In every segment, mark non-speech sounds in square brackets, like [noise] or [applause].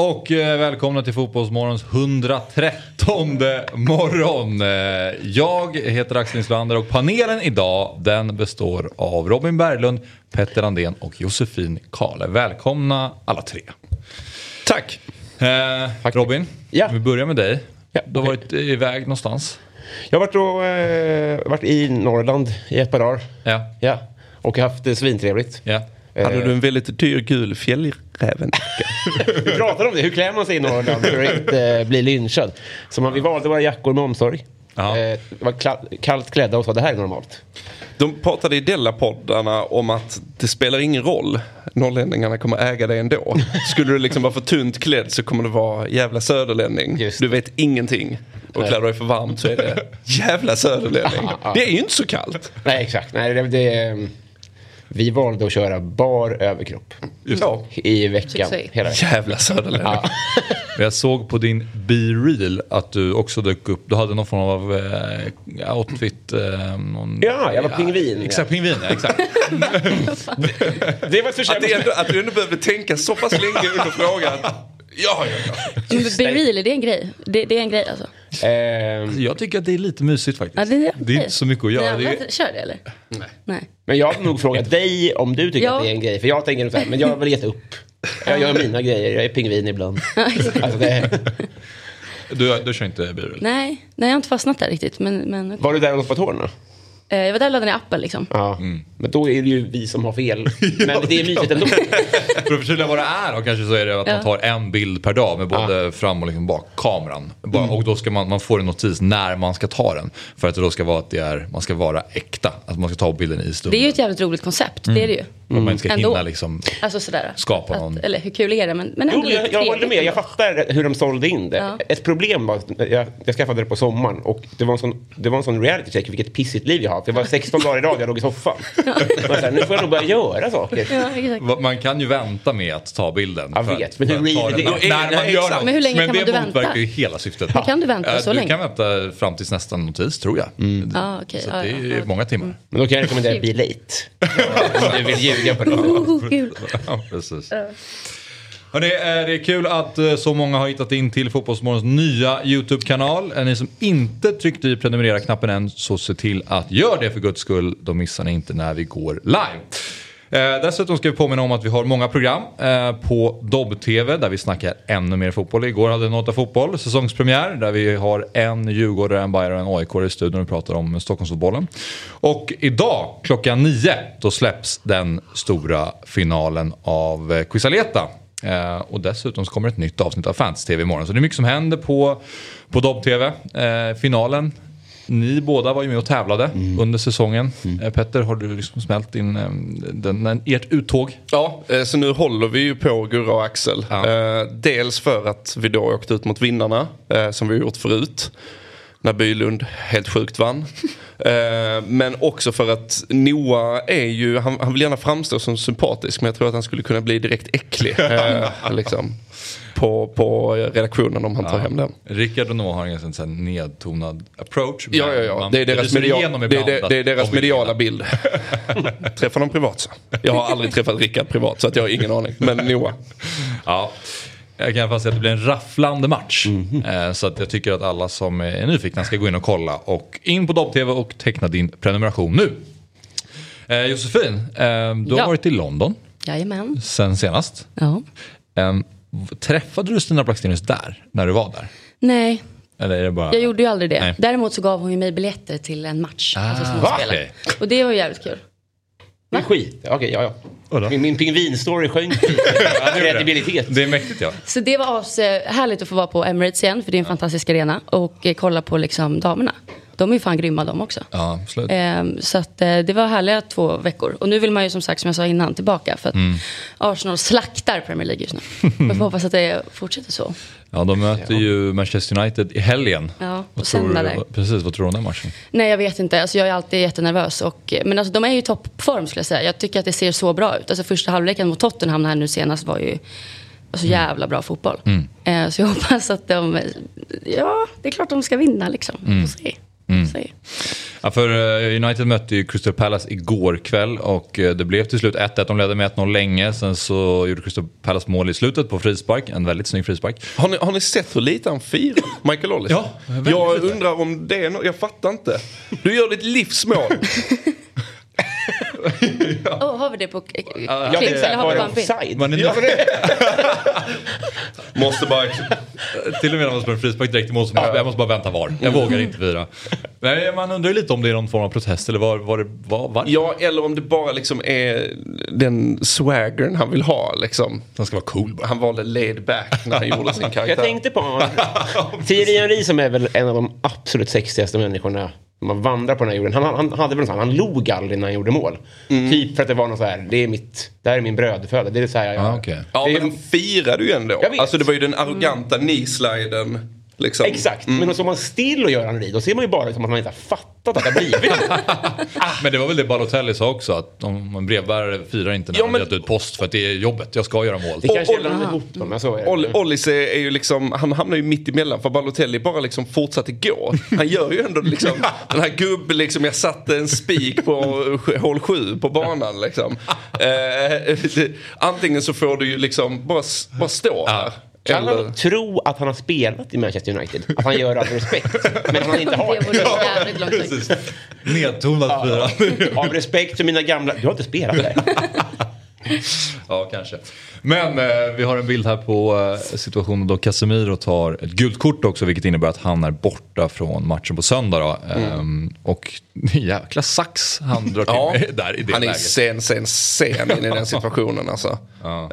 Och eh, välkomna till Fotbollsmorgons 113 morgon. Eh, Jag heter Axel Inslander och panelen idag den består av Robin Berglund, Petter Andén och Josefin Kale. Välkomna alla tre. Tack. Eh, Robin, Ja. vi börjar med dig. Ja, Du har varit iväg någonstans. Jag har varit, och, eh, varit i Norrland i ett par dagar. Ja. Ja. Och haft det svintrevligt. ja. Hade du en väldigt dyr gul fjällräven? [laughs] Vi pratade om det, hur klär man sig i Norrland för att inte eh, bli lynchad? Så man, vi valde våra jackor med omsorg. Ja. Eh, var kallt klädda och sa det här är normalt. De pratade i Della-poddarna om att det spelar ingen roll. Norrlänningarna kommer äga dig ändå. Skulle du liksom vara för tunt klädd så kommer du vara jävla söderlänning. Du vet ingenting. Och klär du dig för varmt så är det [laughs] jävla söderlänning. [laughs] Det är ju inte så kallt. Nej, exakt. Nej, det, det, eh, vi valde att köra bar överkropp Ja. i veckan. Succé. Hela veckan. Jävla söderlänning. Ja. [laughs] Jag såg på din B-reel att du också dök upp. Du hade någon form av eh, outfit. Eh, någon, Ja, jag var pingvin, Exakt, pingvin. Ja, exakt. [laughs] Det var ett försök. Att, du ändå, att du ändå behövde tänka så pass länge under frågan. [laughs] Ja, ja, ja. Men Be real, är det en grej? Det, det är en grej alltså? Eh, Jag tycker att det är lite mysigt faktiskt. Ja, det, är, det är inte så mycket att göra. Det är, Kör det eller? Nej. Men jag har nog frågat [laughs] dig om du tycker Ja. att det är en grej. För jag tänker så här, men jag har väl gett upp. Jag gör mina grejer, jag är pingvin ibland. [laughs] Alltså det, du, du kör inte B-reel? Nej, nej, jag har inte fastnat där riktigt. Men, men, var du där och loppade tårna? eh, jag var där och laddade ner appen liksom. Ja, men då är det ju vi som har fel. [laughs] Men det är mysigt ändå. [laughs] För att förtydliga vad det är då kanske så är det att man Ja. tar en bild per dag med både fram och liksom bak kameran. Bara, Mm. Och då ska man, man får en notis när man ska ta den. För att det då ska vara att det är, man ska vara äkta. Att man ska ta bilden i Det stunden. är ju ett jävligt roligt koncept, det är det ju. Och man ska Ändå. hinna liksom. Alltså sådär. Skapa att, någon- Eller hur kul är det? Men, men Jo, ändå jag, jag håller med, jag fattar hur de sålde in det. Ja. Ett problem var att jag, jag skaffade det på sommaren och det var en sån, det var en sån reality check vilket pissigt liv jag har. Det var 16 dagar i rad jag låg i soffan. [laughs] Här, nu får jag nog börja göra saker. Ja, exakt. Man kan ju vänta med att ta bilden. Jag vet, men hur det- när man nej, gör exakt. något. Men hur länge men kan det man vänta? motverkar ju hela syftet. Men kan du vänta så du länge? kan vänta fram tills nästa notis tror jag. Ja, okej. Så Ja, det är ja, ju ja. många timmar. Men då kan jag rekommendera Be Late. Om du vill ljuga på det. Oh, kul. Ja, precis. Hörrni, eh, det är kul att eh, så många har hittat in till Fotbollsmorgons nya YouTube-kanal. Ni som inte tryckte i prenumerera-knappen än, så se till att göra det för guds skull. Då missar ni inte när vi går live. Eh, dessutom ska vi påminna om att vi har många program eh, på Dobb-TV där vi snackar ännu mer fotboll. Igår hade Nota Fotboll säsongspremiär där vi har en Djurgårdare, en Bayern och en AIK i studion och pratar om Stockholmsfotbollen. Och idag klockan nio då släpps den stora finalen av eh, Quisaleta. Eh, och dessutom så kommer ett nytt avsnitt av Fantasy-TV imorgon. Så det är mycket som händer på, på Dobb-TV. Eh, finalen ni båda var ju med och tävlade under säsongen. Eh, Petter, har du liksom smält in eh, den, den, ert uttåg? Ja, eh, så nu håller vi ju på Gurra och Axel. Ja. Dels för att vi då åkte ut mot vinnarna, som vi har gjort förut. När Bylund helt sjukt vann. Eh, Men också för att Noah är ju, han, han vill gärna framstå som sympatisk men jag tror att han skulle kunna bli direkt äcklig. [laughs] eh, liksom, på, på redaktionen om han tar hem den. Rickard och Noah har en ganska nedtonad approach. Ja, ja, ja. man Det är deras, media- det, det, det är deras de mediala bild. [laughs] Träffar dem privat så. Jag har aldrig träffat Rickard privat så att jag har ingen aning. Men Noah. Ja. Jag kan säga att det blir en rafflande match. Eh, Så att jag tycker att alla som är nyfikna ska gå in och kolla. Och in på Dobb-TV och teckna din prenumeration nu. Eh, Josefin, eh, du har Ja. varit i London Jajamän. sen senast. Ja. Eh, träffade du Stina Blackstenius där, när du var där? Nej, Eller är det bara... jag gjorde ju aldrig det. Nej. Däremot så gav hon ju mig biljetter till en match. alltså som hon va? spelade. Okej. Och det var ju jävligt kul. Det är skit. Okej, ja, ja. Min, min pingvinstory sjönk. [laughs] Kredibilitet. Det är mäktigt ja. Så det var as, härligt att få vara på Emirates igen, för det är en fantastisk arena. Och kolla på liksom damerna. De är ju fan grymma de också. Ja, absolut. Ehm, så att, eh, det var härliga två veckor. Och nu vill man ju som sagt, som jag sa innan, tillbaka. För att Mm. Arsenal slaktar Premier League just nu. [laughs] Jag får hoppas att det fortsätter så. Ja, de möter ju Manchester United i helgen. Ja, Vad tror du-. Precis, vad tror du om den matchen? Nej, jag vet inte. Alltså, jag är alltid jättenervös. Och, men alltså, de är ju i toppform skulle jag säga. Jag tycker att det ser så bra ut. Alltså, första halvleken mot Tottenham här nu senast var ju alltså, jävla bra fotboll. Eh, så jag hoppas att de... Ja, det är klart de ska vinna liksom. Får se. Se. Ja, för eh, United mötte ju Crystal Palace igår kväll och eh, det blev till slut 1-1. De ledde med 1-0 länge. Sen så gjorde Crystal Palace mål i slutet på frispark. En väldigt snygg frispark. Har ni, har ni sett hur lite han firar, Michael Ollis? Ja, Jag lite. undrar om det är no- Jag fattar inte. Du gör ditt livsmål. [laughs] [laughs] Oh, har vi det på klipp? Tänkte Eller har vi bara en bild? Man är Ja. [laughs] Måste bara... [laughs] Till och med när man spelar frispark direkt i mål så måste jag måste bara vänta var. Jag vågar inte fira. Nej, man undrar ju lite om det är någon form av protest eller var, var det var, var. Ja, eller om det bara liksom är den swaggern han vill ha. Liksom. Den ska vara cool bara. Han valde laid back när han gjorde sin karaktär. Jag tänkte på Thierry Henry som är väl en av de absolut sexigaste människorna man vandrar på den här jorden. Han, han, hade väl något, han log aldrig när han gjorde mål. Typ för att det var något så här, det är mitt, det här är min brödföda. Det är så här jag. Ah, okej. Ja, men han firade ju ändå. Alltså det var ju den arroganta knee-sliden. Liksom. Exakt, men då står man still och gör Henry, då ser man ju bara ut som att man inte har fattat att det har blivit [laughs] Men det var väl det Balotelli sa också, att om en brevbärare firar inte när Ja, han men- ut post för att det är jobbet, jag ska göra mål. Det kanske är ihop dem, men så är Oll- det. Ollis är, ju liksom, han hamnar ju mitt emellan för Balotelli bara liksom fortsatte gå. Han gör ju ändå liksom [laughs] den här gubben liksom, jag satte en spik på hål 7 på banan liksom. [laughs] Eh, det, antingen så får du ju liksom bara, bara stå här. Kan Eller, han tro att han har spelat i Manchester United? Att han gör all respekt, men han inte har Det det? Nedtonat firande. Av respekt för mina gamla... Du har inte spelat där. [laughs] Ja, kanske. Men eh, vi har en bild här på eh, situationen då Casemiro tar ett gult kort också, vilket innebär att han är borta från matchen på söndag. Då. Ehm, och [laughs] jäkla sax han drar till ja, [laughs] där i det han är läget. sen, sen, sen in i den situationen alltså.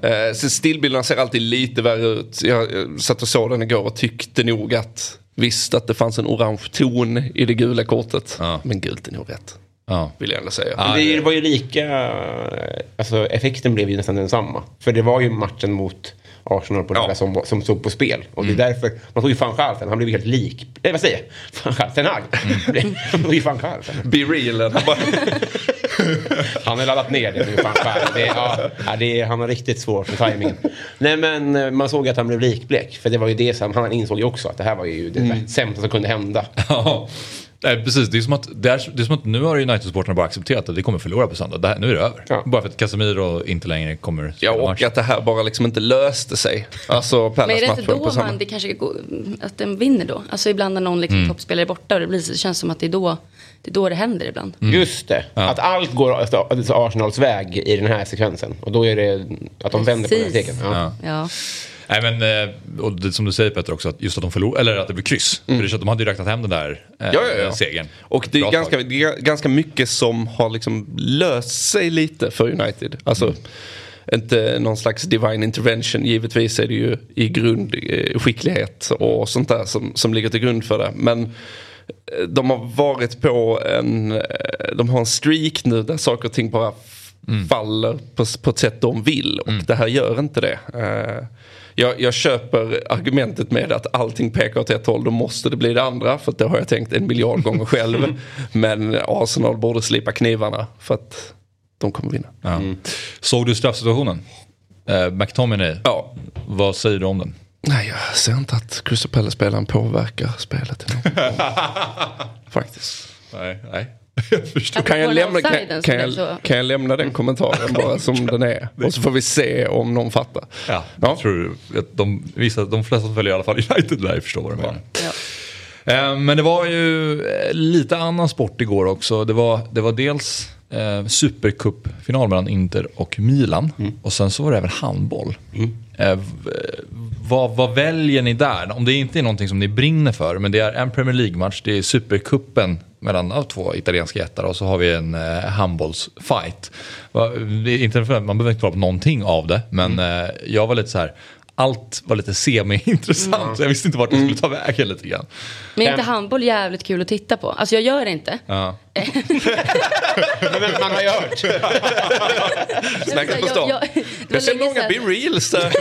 Eh, så stillbilderna ser alltid lite värre ut. Jag, jag satt och såg den igår och tyckte nog att Visst att det fanns en orange ton i det gula kortet. Ja. Men gult är nog rätt. Ja. Vill jag ändå säga. Ja, Det var ju lika... Alltså effekten blev ju nästan densamma. För det var ju matchen mot Arsenal på Ja. som, som stod på spel. Och det är därför, man tog ju van Schalten, han blev ju helt lik... Eh, vad säger jag? Van Schalten Hag. [laughs] Han tog ju van Schalten. Be real. Han bara, [laughs] Han har laddat ner det nu, van Schalten. Det, är- ja, det han har riktigt svårt med tajmingen. Nej men eh, man såg att han blev likblek. För det var ju det som, han insåg ju också att det här var ju det sämsta som kunde hända. Ja. Nej, precis. Det är, som att, det, är, det är som att nu har United-supportrarna bara accepterat att vi kommer förlora på söndag. Det här, nu är det över. Ja. Bara för att Casemiro inte längre kommer ja, spela och match. att det här bara liksom inte löste sig. Alltså Men är det inte då man, det kanske går, att den vinner då? Alltså ibland när någon liksom toppspelare är borta och det, blir, det känns som att det är då det, är då det händer ibland. Just det. Att allt går alltså, Arsenals väg i den här sekvensen. Och då är det att de vänder på den här. Ja. Ja. Nej, men, eh, och det, som du säger Petter också, att just att de förlorade, eller att det blev kryss. För det, de hade ju räknat hem den där eh, Mm. Ja, ja, ja. segern. Och det är, Bra ganska, det är ganska mycket som har liksom löst sig lite för United. Alltså, inte någon slags divine intervention. Givetvis är det ju i grund eh, skicklighet och sånt där som, som ligger till grund för det. Men eh, de har varit på en, de har en streak nu där saker och ting bara f- faller på, på ett sätt de vill. Och det här gör inte det. Jag, jag köper argumentet med att allting pekar åt ett håll, då måste det bli det andra. För det har jag tänkt en miljard gånger själv. Men Arsenal borde slipa knivarna för att de kommer vinna. Ja. Såg du straffsituationen? Eh, McTominay, Ja. vad säger du om den? Nej, jag ser inte att Crystal Palace-spelaren påverkar spelet. [laughs] Faktiskt. Nej, nej. [laughs] Kan jag, lämna, kan, kan, jag, kan jag lämna den kommentaren bara som den är? Och så får vi se om någon fattar. Ja, Ja. Jag tror att de, vissa, de flesta som följer i alla fall United lär förstå vad de menar. Ja. Eh, Men det var ju eh, lite annan sport igår också. Det var, det var dels eh, Supercup-final mellan Inter och Milan. Och sen så var det även handboll. Eh, v- vad, vad väljer ni där? Om det inte är någonting som ni brinner för, men det är en Premier League-match, det är Supercupen mellan två italienska jättar och så har vi en eh, handbollsfight. Va- inte Man behöver inte prata om någonting av det, men eh, jag var lite så här, allt var lite semi-intressant. Så jag visste inte vart det skulle ta vägen lite grann. Men är inte handboll jävligt kul att titta på? Alltså jag gör det inte. Ja. [laughs] Men man har ju hört. [laughs] Snacka på Jag- stan. jag- det var Jag ser många sedan. be reels. där.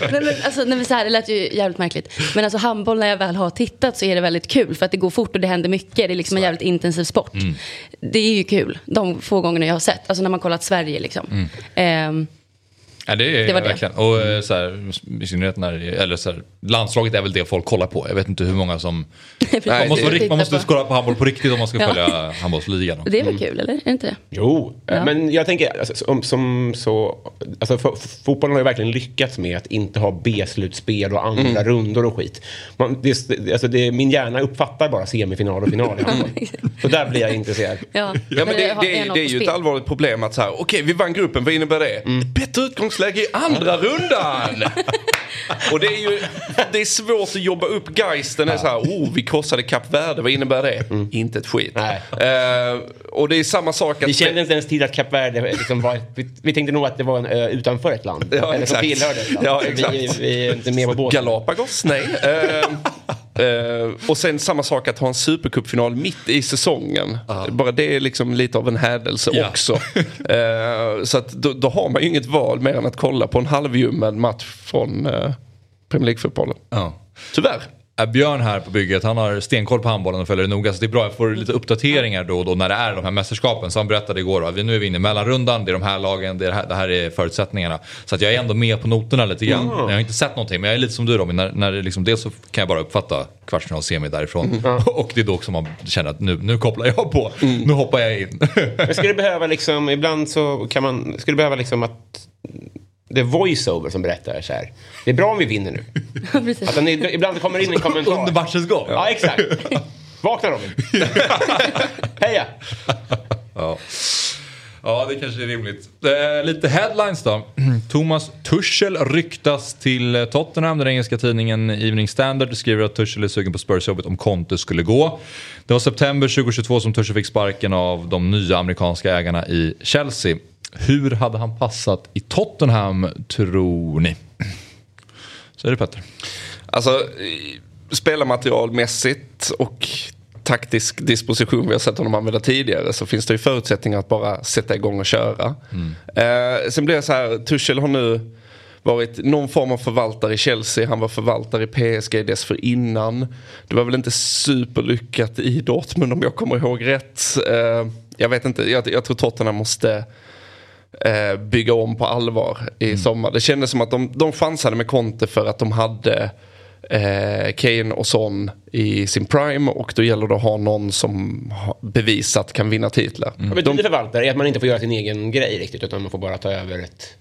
[laughs] Nej, men, alltså, nej, men så här, det lät ju jävligt märkligt. Men alltså handboll när jag väl har tittat så är det väldigt kul för att det går fort och det händer mycket. Det är liksom en jävligt intensiv sport. Mm. Det är ju kul de få gångerna jag har sett. Alltså när man kollat Sverige liksom. Mm. Ehm, Ja, det är Det var det. verkligen. Och eh, så här, i synnerhet när, eller så här, landslaget är väl det folk kollar på. Jag vet inte hur många som... [laughs] Man måste, rikt- man måste kolla på handboll på riktigt om man ska Ja. följa handbollsligan. Det är väl kul, eller? Är det inte det? Jo, Ja. men jag tänker alltså, som, som så... Alltså, fotbollen har ju verkligen lyckats med att inte ha B-slutspel och andra rundor och skit. Man, det, alltså, det, min hjärna uppfattar bara semifinal och final i handboll. [laughs] Så där blir jag intresserad. Ja, Ja, men det, det, det är ju ett allvarligt problem att så här, okej vi vann gruppen, vad innebär det? Ett bättre utgångsläge i andra rundan! och det är ju det är svårt att jobba upp geisten. Det är så här, oh vi krossade Kap Verde, vad innebär det? Inte ett skit. Eh, och det är samma sak att... Vi kände inte ens till att Kap Verde liksom var... Vi, vi tänkte nog att det var en ö utanför ett land. Ja, Eller som exakt. tillhörde ett land. Ja, Vi, exakt. vi är inte med på båten. Galapagos? Nej. Eh, [laughs] eh, och sen samma sak att ha en supercupfinal mitt i säsongen. Bara det är liksom lite av en hädelse Ja. också. Eh, så att då, då har man ju inget val mer än att kolla på en halvljummen match från eh, Premier League-fotbollen. Ja. Tyvärr. Björn här på bygget, han har stenkoll på handbollen och följer det noga. Så det är bra, jag får lite uppdateringar då och då när det är de här mästerskapen. Så han berättade igår, vi nu är vi inne i mellanrundan, det är de här lagen, det, är det, här, det här är förutsättningarna. Så att jag är ändå med på noterna lite grann. Jag har inte sett någonting, men jag är lite som du Robin. När, när det liksom, dels så kan jag bara uppfatta kvartsfinal semi därifrån. [laughs] Och det är då också man känner att nu, nu kopplar jag på, nu hoppar jag in. Men skulle behöva liksom, ibland så kan man, skulle behöva liksom att det är voiceover som berättar så här. Det är bra om vi vinner nu. [laughs] Att den, ibland kommer in en kommentar. Under matchens gång. Ja, exakt. Vakna Robin. [laughs] Heja. Ja. ja, det kanske är rimligt. Eh, lite headlines då. [clears throat] Thomas Tuchel ryktas till eh, Tottenham. Den engelska tidningen Evening Standard skriver att Tuchel är sugen på Spurs-jobbet om Conte skulle gå. Det var september 2022 som Tuchel fick sparken av de nya amerikanska ägarna i Chelsea. Hur hade han passat i Tottenham, tror ni? Så är det Petter. Alltså spelarmaterialmässigt och taktisk disposition vi har sett honom använda tidigare så finns det ju förutsättningar att bara sätta igång och köra. Eh, sen blir det så här, Tuchel har nu varit någon form av förvaltare i Chelsea, han var förvaltare i PSG dessförinnan. Det var väl inte superlyckat i Dortmund om jag kommer ihåg rätt. Eh, jag vet inte, jag, jag tror Tottenham måste eh, bygga om på allvar i sommar. Det kändes som att de, de chansade med Conte för att de hade eh, Kane och Son i sin prime och då gäller det att ha någon som bevisat kan vinna titlar. Vad betyder förvaltare? Är att man inte får göra sin egen grej riktigt utan man får bara ta över ett...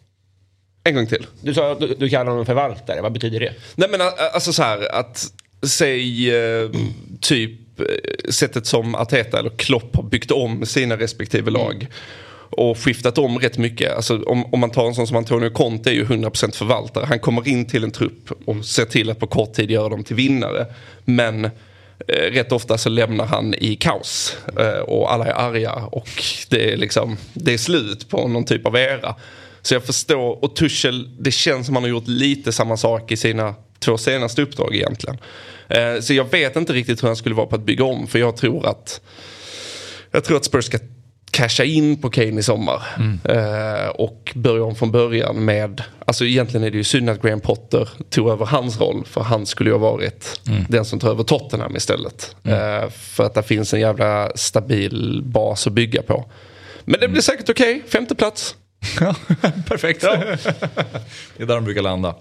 En gång till. Du sa du, du kallar honom förvaltare. Vad betyder det? Nej men alltså så här att säg eh, typ eh, sättet som Arteta eller Klopp har byggt om sina respektive lag. Och skiftat om rätt mycket. Alltså, om, om man tar en sån som Antonio Conte är ju 100% förvaltare. Han kommer in till en trupp och ser till att på kort tid göra dem till vinnare. Men eh, rätt ofta så lämnar han i kaos. Eh, och alla är arga och det är liksom det är slut på någon typ av era. Så jag förstår, och Tuchel, det känns som han har gjort lite samma sak i sina två senaste uppdrag egentligen. Eh, så jag vet inte riktigt hur han skulle vara på att bygga om för jag tror att jag tror att Spurs ska casha in på Kane i sommar. Eh, och börja om från början med, alltså egentligen är det ju synd att Graham Potter tog över hans roll. För han skulle ju ha varit den som tar över Tottenham istället. Eh, för att det finns en jävla stabil bas att bygga på. Men det blir säkert okej, femte plats. [laughs] Ja, perfekt. [laughs] det är där de brukar landa.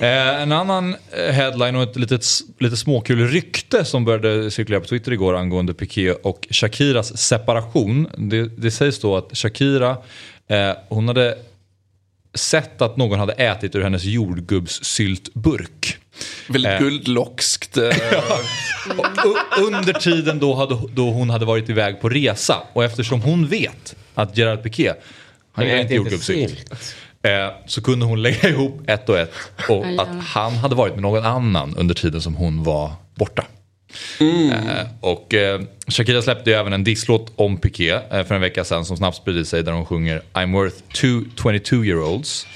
Eh, en annan eh, headline och ett litet, lite småkul rykte som började cirkulera på Twitter igår angående Piqué och Shakiras separation. Det, det sägs då att Shakira, eh, hon hade sett att någon hade ätit ur hennes jordgubbssyltburk. Väldigt Eh. guldlockskt. Eh, [laughs] under tiden då, hade, då hon hade varit iväg på resa och eftersom hon vet att Gerard Piqué han gillar inte jordgubbssylt. Eh, så kunde hon lägga [laughs] ihop ett och ett och att han hade varit med någon annan under tiden som hon var borta. Eh, och eh, Shakira släppte ju även en disslåt om Piqué för en vecka sedan som snabbt spridit sig där hon sjunger I'm worth two 22 year olds.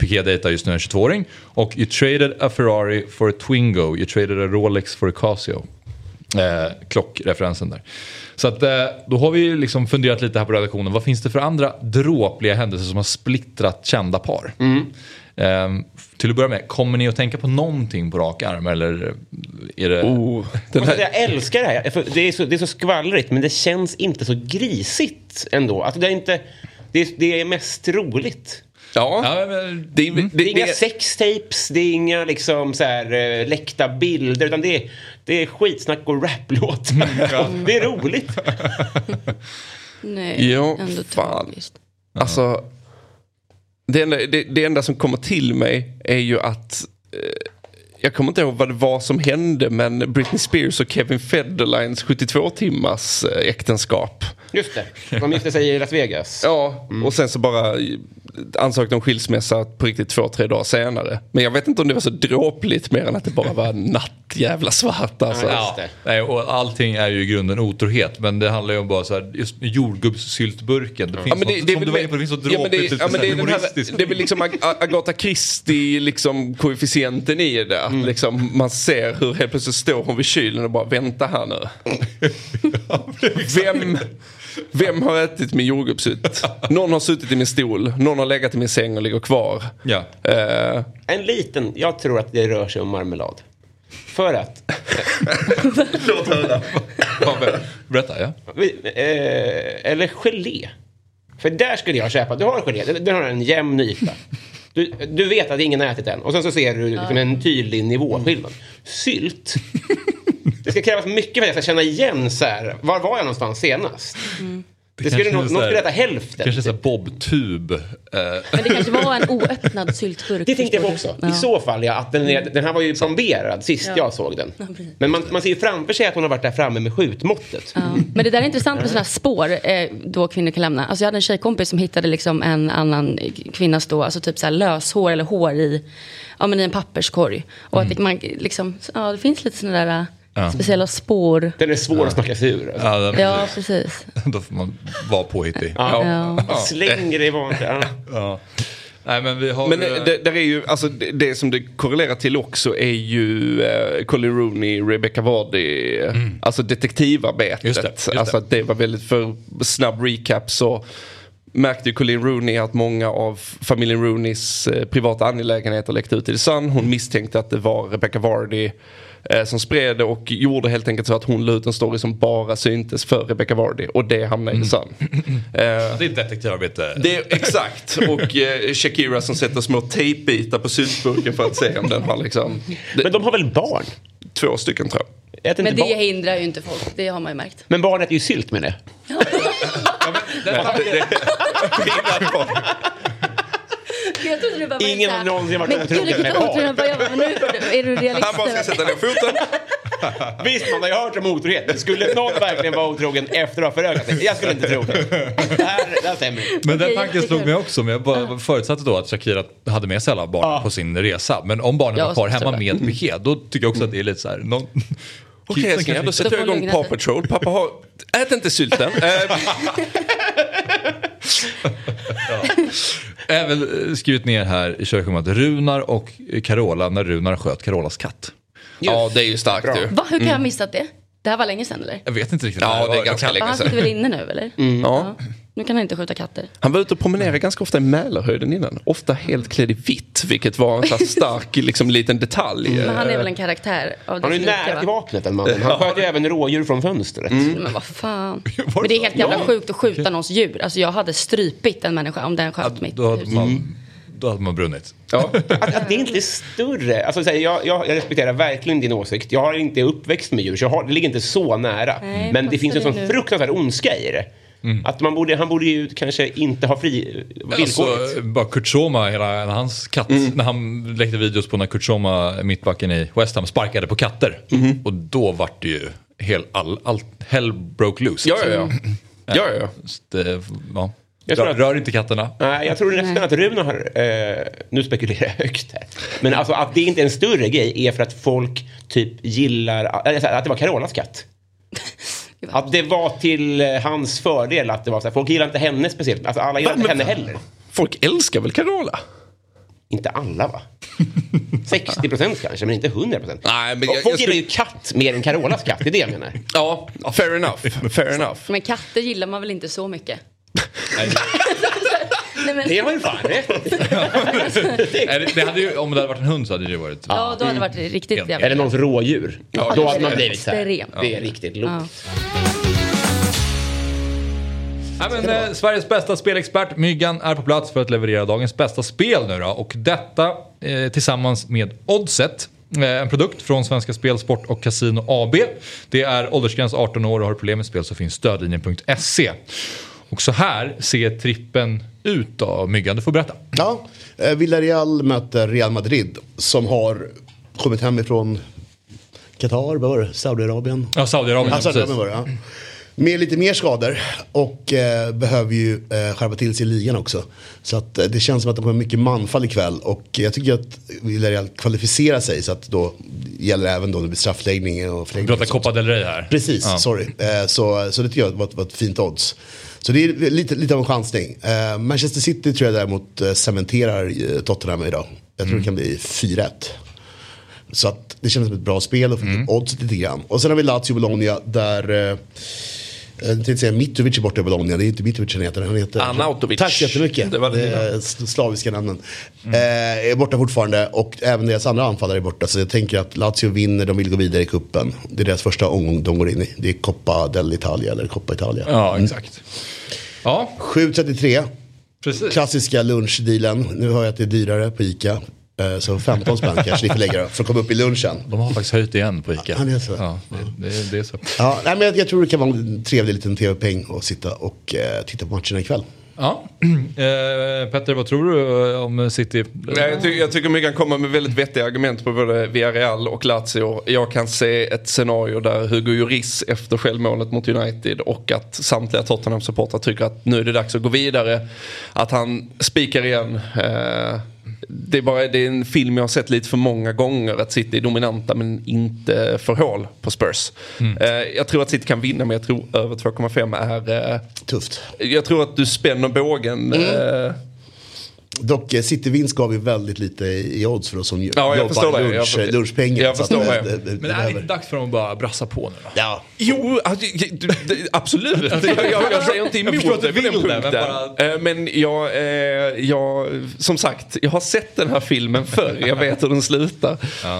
Piqué dejtar just nu en 22-åring. Och you traded a Ferrari for a Twingo, you traded a Rolex for a Casio. Eh, klockreferensen där. Så att, eh, då har vi ju liksom funderat lite här på redaktionen. Vad finns det för andra dråpliga händelser som har splittrat kända par? Eh, till att börja med, kommer ni att tänka på någonting på rak arm? Eller är det... Oh, [laughs] den här, jag älskar det här. Det är, så, det är så skvallrigt, men det känns inte så grisigt ändå. Alltså, det, är inte, det, är, det är mest roligt. Ja, Ja, men, det, det, Det är inga sextapes, det är inga liksom, så här, eh, läckta bilder, utan det är, det är skitsnack och raplåt. [laughs] det är roligt. [laughs] Nej, Jo, ändå fan. tragiskt. Alltså, det enda, det, det enda som kommer till mig är ju att eh, jag kommer inte ihåg vad det var som hände men Britney Spears och Kevin Federlines 72 timmars eh, äktenskap. Just det, de gifte sig i Las Vegas. Ja, och sen så bara ansökte om skilsmässa på riktigt två, tre dagar senare. Men jag vet inte om det var så dråpligt mer än att det bara var natt jävla svart alltså. Ja, nej, och allting är ju i grunden otrohet. Men det handlar ju om bara så här, just jordgubbssyltburken. Det finns Ja, men något, som du var inne på, det finns så ja, dråpligt, det, lite ja, men det, här, det är väl liksom Ag- Agatha Christie liksom koefficienten i det. Att liksom man ser hur helt plötsligt står hon vid kylen och bara vänta här nu. [laughs] vem, vem har ätit min jordgubbssylt? Någon har suttit i min stol, någon har legat i min säng och ligger kvar. Ja. Eh, En liten, jag tror att det rör sig om marmelad. För att, [laughs] Ja, ber- Berätta, ja. eh, eller gelé. För där skulle jag köpa, du har en gelé, den- den har en jämn yta. Du, du vet att ingen har ätit den och sen så ser du liksom en tydlig nivåskillnad. Sylt. Det ska krävas mycket för att jag ska känna igen så här, var var jag någonstans senast? Det, skulle kanske nog, är så någon skulle äta hälften. Kanske så här bobtub. Eh, Men det kanske var en oöppnad syltburk. Det tänkte jag på också. du? I Ja. så fall, ja. Att den, är, den här var ju plomberad sist Ja. jag såg den. Men man, man ser ju framför sig att hon har varit där framme med skjutmåttet. Ja. Men det där är intressant med sådana här spår eh, då kvinnor kan lämna. Alltså jag hade en tjejkompis som hittade liksom en annan kvinnas då, alltså typ så här löshår eller hår i, ja, men i en papperskorg. Och att det, man, liksom, ja, det finns lite sådana där Ja. speciella spår. Den är svår att snacka sig ur. Alltså. ja, Ja, precis. [laughs] Då får man vara påhittig. Ja. Ja. Slänger det i vanligt. Ja. Nej, men vi har... Men eh, eh, det, där är ju, alltså, det, det som det korrelerar till också är ju eh, Colin Rooney, Rebecca Vardy, eh, alltså detektivarbetet. Just det, just det. Alltså att det var väldigt för snabb recap så märkte ju Colin Rooney att många av familjen Rooneys privata angelägenheter läckte ut i The Sun. Hon misstänkte att det var Rebecca Vardy som spred det och gjorde helt enkelt så att hon la ut en story som bara syntes för Rebecca Vardy och det hamnade i Sun. Eh, Det är ett detektivarbete. det är, exakt. Och eh, Shakira som sätter små tejpbitar på syltburken för att se om den har liksom... Det, Men de har väl barn? Två stycken tror jag. Äter Men det barn? hindrar ju inte folk, det har man ju märkt. Men barn äter ju sylt med det. Jag trodde du bara var Ingen här, någonsin varit Men otrogen gud, vilket med barn." otrogen. Jag bara, ja, men nu är du realist. Han bara ska sätta ner foten. [laughs] Visst, man har ju hört om otrohet. Men skulle någon verkligen vara otrogen efter att ha förökat sig? Jag skulle inte tro det. Det här, det här stämmer. Men den tanken slog mig också. Men jag bara förutsatte då att Shakira hade med sig alla barn Ja. på sin resa. Men om barnen Ja, var kvar hemma med Piqué, då tycker jag också att det är lite så här... Någon... Okej Kidsen älsklingar, då sätter jag igång Paw. Patrol. Pappa har... Ät inte sylten. Eh, Jag har även eh, skrivit ner här i körschemat Runar och Carola när Runar sköt Carolas katt. ja, det är ju starkt Bra. ju. Va, hur kan jag ha missat det? Det här var länge sedan eller? Jag vet inte riktigt. Ja, det är ganska länge Ja, han sedan. sitter väl inne nu eller? Ja. Nu kan han inte skjuta katter. Han var ute och promenerade ganska ofta i Mälarhöjden innan. Ofta helt klädd i vitt, vilket var en sån här [laughs] stark liksom, liten detalj. Men han är väl en karaktär av Han är nära till vapnet den mannen. Han sköt ju även rådjur från fönstret. Men vad fan. [laughs] Var Men det är så? helt jävla Ja. sjukt att skjuta någons djur. Alltså jag hade strypit en människa om den sköt mitt Då hade, hus. man, då hade man brunnit. Ja. Att, att det inte är större. Alltså, så här, jag, jag, jag respekterar verkligen din åsikt. Jag har inte uppväxt med djur, så jag har, det ligger inte så nära. Nej, Men det finns en sån nu. fruktansvärd ondska i det. Att man borde, han borde ju kanske inte ha fri Alltså, bara Kurt Soma, hela hans katt, när han läckte videos på när Kurt Soma, mittbacken i West Ham, sparkade på katter. Och då vart det ju hel, all, all, hell broke loose. Ja, ja, ja. ja, ja. Så det, ja. Jag tror Rör, att- rör inte katterna. Nej, jag tror nästan att Rune har... Eh, nu spekulerar jag högt här. Men alltså att det inte är en större grej är för att folk typ gillar... Här, att det var Carolas katt. [laughs] Att det var till eh, hans fördel att det var så här, folk gillar inte henne speciellt. Alltså alla gillar Va, inte men- henne heller. Folk älskar väl Carola? Inte alla va? [laughs] 60 procent kanske, men inte 100 procent. Men jag- Folk jag gillar ju katt mer än Carolas katt, det är det jag menar. Ja, fair enough. Fair [laughs] enough. Men katter gillar man väl inte så mycket? [laughs] Nej, men, Det har ju fan rätt. [laughs] Det, det hade ju, om det hade varit en hund så hade det varit... ja, då hade det varit riktigt jävla... Eller någons rådjur. Ja, Då det hade man blivit så här. Det är riktigt lågt. Ja. Ja, men, eh, Sveriges bästa spelexpert Myggan är på plats för att leverera dagens bästa spel nu då. Och detta eh, tillsammans med Oddset. Eh, en produkt från Svenska Spel, Sport och Casino AB. Det är åldersgräns 18 år och har du problem med spel så finns stödlinjen.se. Och så här ser trippen ut då. Myggan, du får berätta. Ja, eh, Villarreal möter Real Madrid som har kommit hem ifrån Qatar, vad var det? Saudiarabien? Ja, Saudiarabien, Ja, Saudiarabien var det, ja. Med lite mer skador och eh, behöver ju eh, skärpa till sig i ligan också. Så att, eh, det känns som att de har mycket manfall ikväll och jag tycker att Villarreal kvalificerar sig så att då gäller det även då det blir straffläggning och förlängning. pratar och sånt. Copa del Rey här. Precis, Ja. sorry. Eh, så, så det tycker jag var, var ett fint odds. Så det är lite, lite av en chansning. Eh, Manchester City tror jag däremot eh, cementerar eh, Tottenham idag. Jag tror det kan bli 4-1. Så att det känns som ett bra spel och upp oddset lite grann. Och sen har vi Lazio Bologna där jag tänkte säga Mitrovic är borta i Bologna. Det är inte Mitrovic han heter. Han heter Arnautovic. Tack så jättemycket. Det var det s- slaviska namnen. Eh, är borta fortfarande och även deras andra anfallare är borta. Så jag tänker att Lazio vinner, de vill gå vidare i kuppen. Det är deras första omgång de går in i. Det är Coppa dell'Italia eller Coppa Italia. Ja, exakt. Ja, 7.33, precis. klassiska lunchdealen. Nu hör jag att det är dyrare på ICA. Eh, Så 15 spänn kanske ni får lägga då, för att komma upp i lunchen. De har faktiskt höjt igen på Ica. Ja, det är så. Ja, det, det, det är så. Ja, nej, men jag, jag tror det kan vara en trevlig liten tv-peng att sitta och eh, titta på matcherna ikväll. Ja. [clears throat] Eh, Petter, vad tror du eh, om City? Nej, jag, ty- jag tycker Myggan kommer med väldigt vettiga argument på både Villarreal och Lazio. Jag kan se ett scenario där Hugo Lloris efter självmålet mot United och att samtliga Tottenham-supportrar tycker att nu är det dags att gå vidare. Att han spikar igen. Eh, det, är bara, det är en film jag har sett lite för många gånger. Att City är dominanta men inte får hål på Spurs. Eh, jag tror att City kan vinna men jag tror över 2,5 är... Eh, Tufft. jag tror att du spänner bågen. Eh, Dock, eh, City-vinst gav ju väldigt lite i odds för oss som Ja, jag jobbar lunch, Jag- lunchpengen. jag förstår det. det- det Men det är inte dags för dem att bara brassa på nu då? Ja, Jo, alltså, absolut. Jag, jag, jag säger inte Jag emot det du på den vill det, men punkten. bara- Eh, Men jag, eh, jag, som sagt, jag har sett den här filmen förr. Jag vet hur den slutar.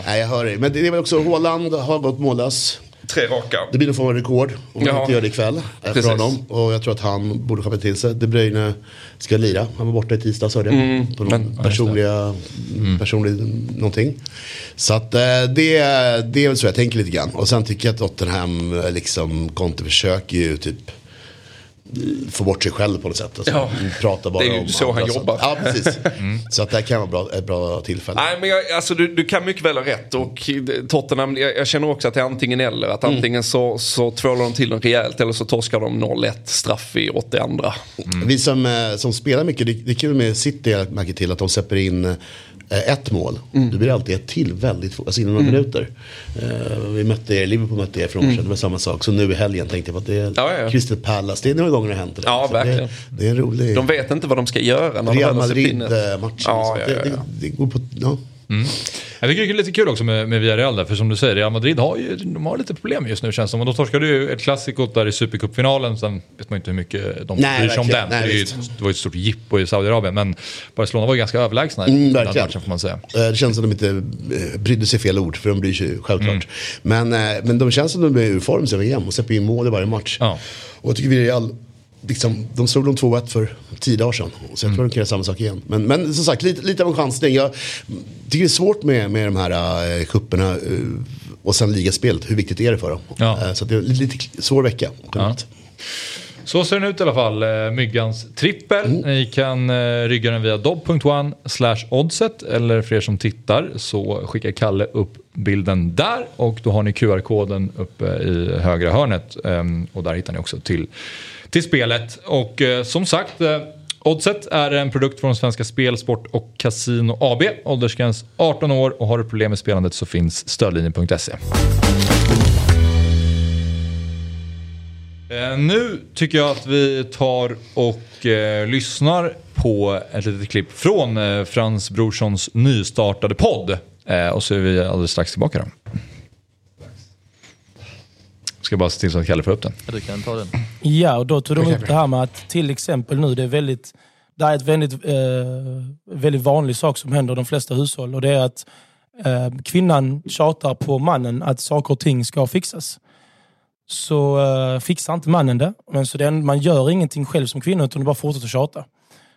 nej, jag hör dig. Men det är väl också, Håland har gått mållös. Tre raka. Det blir nog få en rekord om han Ja. inte gör det ikväll. För Precis. honom. Och jag tror att han borde skärpa till sig. De Bruyne ska lira. Han var borta i tisdags hörde jag. Mm, På någon personliga, personlig någonting. Så att eh, det, det är väl så jag tänker lite grann. Och sen tycker jag att Tottenham, eh, liksom, Conte försöker ju typ få bort sig själv på något sätt. Alltså, Ja. Prata bara Det är ju om så han jobbar. Ja, precis. [laughs] Så att det här kan vara bra, ett bra tillfälle. Nej, men jag, alltså, du, du kan mycket väl ha rätt. Och Tottenham, jag, jag känner också att det är antingen eller. Att antingen så, så tvålar de till den rejält eller så torskar de 0-1 straff i 82. Vi som, eh, som spelar mycket, det, det är kul med City, jag märker till att de släpper in eh, ett mål. Mm. Det blir alltid ett till väldigt fort, alltså inom några minuter. Eh, vi mötte er, Liverpool mötte er för år sedan, det var samma sak. Så nu i helgen tänkte jag på att det är Mm. Ja, ja. Crystal Palace, det är några gånger det har hänt. det där. Ja, Så verkligen. Det, det är en rolig De vet inte vad de ska göra när Real väl har släppt in ett. Madrid-match. Ja, ja, ja, Det, det, det går på, ja. Jag tycker det är lite kul också med, med Villarreal där, för som du säger, Real Madrid har ju de har lite problem just nu känns det som. Och de torskade ju ett klassiko där i Supercupfinalen, sen vet man inte hur mycket de Nej, bryr sig om den. Nej, det, är ju, det var ju ett stort jippo i Saudiarabien, men Barcelona var ju ganska överlägsna i Mm, den matchen får man säga. Eh, Det känns som att de inte eh, brydde sig fel ord, för de bryr sig självklart. Men, eh, men de känns som att de är ur form sen VM och släpper in mål i varje match. Ja. Och jag tycker Villarreal, liksom, de slog dem 2-1 för tio dagar sedan. Så jag tror de kan göra samma sak igen. Men, men som sagt, lite, lite av en chansning. Jag tycker det är svårt med, med de här uh, kupperna eh, och sen ligaspelet. Hur viktigt är det för dem? Ja. Eh, så det är lite, svår vecka. Ja. Så ser den ut i alla fall, Myggans trippel. Mm. Ni kan eh, rygga den via dobb.one oddset eller för er som tittar så skickar Kalle upp bilden där och då har ni QR-koden uppe i högra hörnet Ehm, och där hittar ni också till, till spelet. Och eh, som sagt, eh, Oddset är en produkt från Svenska Spel, Sport och Casino AB. Åldersgräns 18 år och har du problem med spelandet så finns stödlinjen.se. Eh, Nu tycker jag att vi tar och eh, lyssnar på ett litet klipp från eh, Frans Brorssons nystartade podd. Eh, och så är vi alldeles strax tillbaka då. Ska bara se till så att Kalle får upp den. Ja, du kan ta den. Ja, och då tog de upp det här med att till exempel nu, det är väldigt, det är ett väldigt, eh, väldigt vanlig sak som händer i de flesta hushåll och det är att eh, kvinnan tjatar på mannen att saker och ting ska fixas. Så eh, fixar inte mannen det, men så den, man gör ingenting själv som kvinna utan bara fortsätter tjata.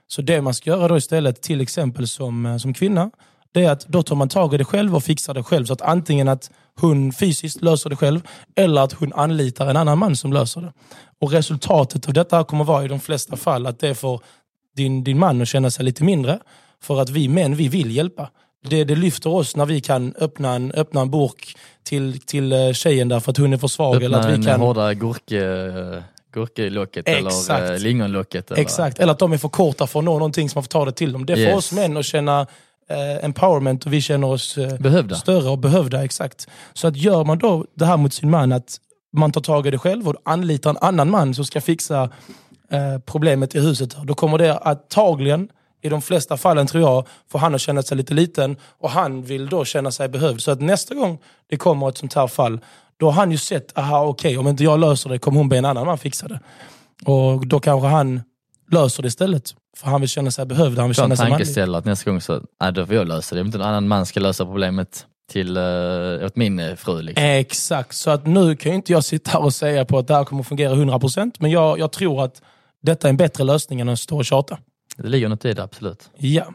Så det man ska göra då istället, till exempel som, eh, som kvinna, det är att då tar man tag i det själv och fixar det själv. Så att antingen att hon fysiskt löser det själv eller att hon anlitar en annan man som löser det. Och resultatet av detta kommer vara i de flesta fall att det får din, din man att känna sig lite mindre. För att vi män, vi vill hjälpa. Det, det lyfter oss när vi kan öppna en, öppna en burk till, till eh, tjejen därför att hon är för svag. eller Öppna att vi en kan... hårda gurke, Exakt. eller eh, lingonlocket. Eller... Exakt, eller att de är för korta för att nå någonting som man får ta det till dem. Det får Yes. oss män att känna empowerment och vi känner oss eh, Behövda. större och behövda. exakt. Så att gör man då det här mot sin man, att man tar tag i det själv och anlitar en annan man som ska fixa eh, problemet i huset, då kommer det antagligen, i de flesta fallen tror jag, få han att känna sig lite liten och han vill då känna sig behövd. Så att nästa gång det kommer ett sånt här fall, då har han ju sett, aha okej, om inte jag löser det kommer hon be en annan man fixa det. Och då kanske han löser det istället. För han vill känna sig behövd, han vill en känna sig manlig. att nästa gång så, nej, då får jag lösa det. Om inte en annan man ska lösa problemet till, uh, åt min eh, fru. Liksom. Exakt, så att nu kan ju inte jag sitta här och säga på att det här kommer att fungera 100% men jag, jag tror att detta är en bättre lösning än att stå och tjata. Det ligger något i det, absolut. Ja.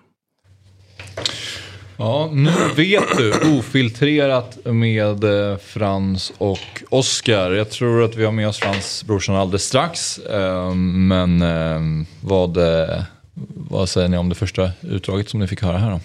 Ja, nu vet du. Ofiltrerat med eh, Frans och Oskar. Jag tror att vi har med oss Frans brorsan alldeles strax. Men vad, vad säger ni om det första utdraget som ni fick höra här då?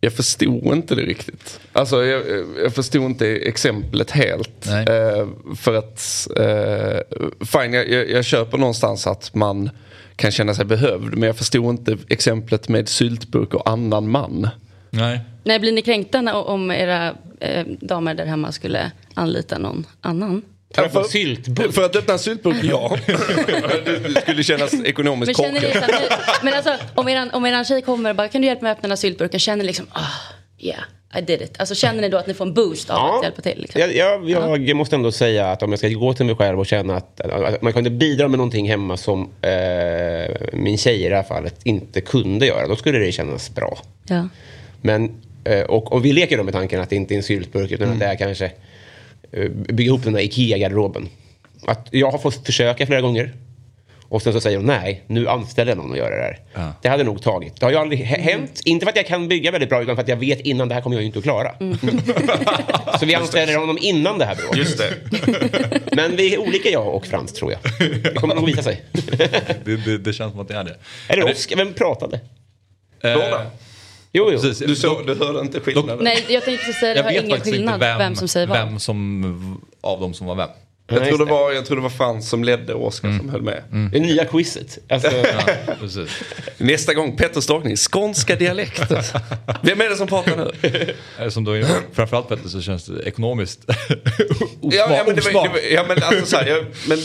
Jag förstod inte det riktigt. Alltså jag, jag förstod inte exemplet helt. Eh, för att, eh, fine jag, jag, jag köper någonstans att man kan känna sig behövd. Men jag förstod inte exemplet med syltburk och annan man. Nej. Nej, blir ni kränkta när- om era eh, damer där hemma skulle anlita någon annan? Ja, För syltburk. För att öppna en syltburk, ja. [laughs] det skulle kännas ekonomiskt Men känner ni korkat. så här, men alltså, om eran, om eran tjej kommer och bara, kan du hjälpa mig att öppna den här syltburken? Känner liksom, ah, yeah, I did it. Alltså känner ni då att ni får en boost av Ja. att hjälpa till? Liksom? Jag, jag, jag måste ändå säga att om jag ska gå till mig själv och känna att, att man kunde bidra med någonting hemma som eh, min tjej i det här fallet inte kunde göra, då skulle det kännas bra. Ja. Men, eh, och, och vi leker då med tanken att det inte är en syltburk utan att det är kanske bygga ihop den där IKEA-garderoben. Att jag har fått försöka flera gånger. Och sen så säger hon nej, nu anställer jag någon att göra det här. Det hade nog tagit. Det har ju aldrig hä- hänt. Inte för att jag kan bygga väldigt bra utan för att jag vet innan det här kommer jag ju inte att klara. [laughs] så vi anställer honom innan det här bråket. Just det. [laughs] Men vi är olika jag och Frans tror jag. Det kommer nog visa sig. [laughs] Det, det, det känns som att det är det. Det Oskar? Vem pratade? Eh, Båda. Jo, jo. precis. Du, såg, du hörde inte skillnaden? Nej, jag tänkte precis säga det Jag vet ingen faktiskt skillnad inte vem, vem, som säger vad. vem som, av dem som var vem. Jag, tror det var, jag tror det var Frans som ledde och Oskar som höll med. Det nya quizet. Alltså, [laughs] Ja. Nästa gång Petter Stakning, skånska dialekter. [laughs] Vem är det som pratar nu? Som då, framförallt Petter så känns det ekonomiskt osmart. [laughs] Ja, ja, men, det var, osmart. det var, ja, men, alltså, så, här, jag, men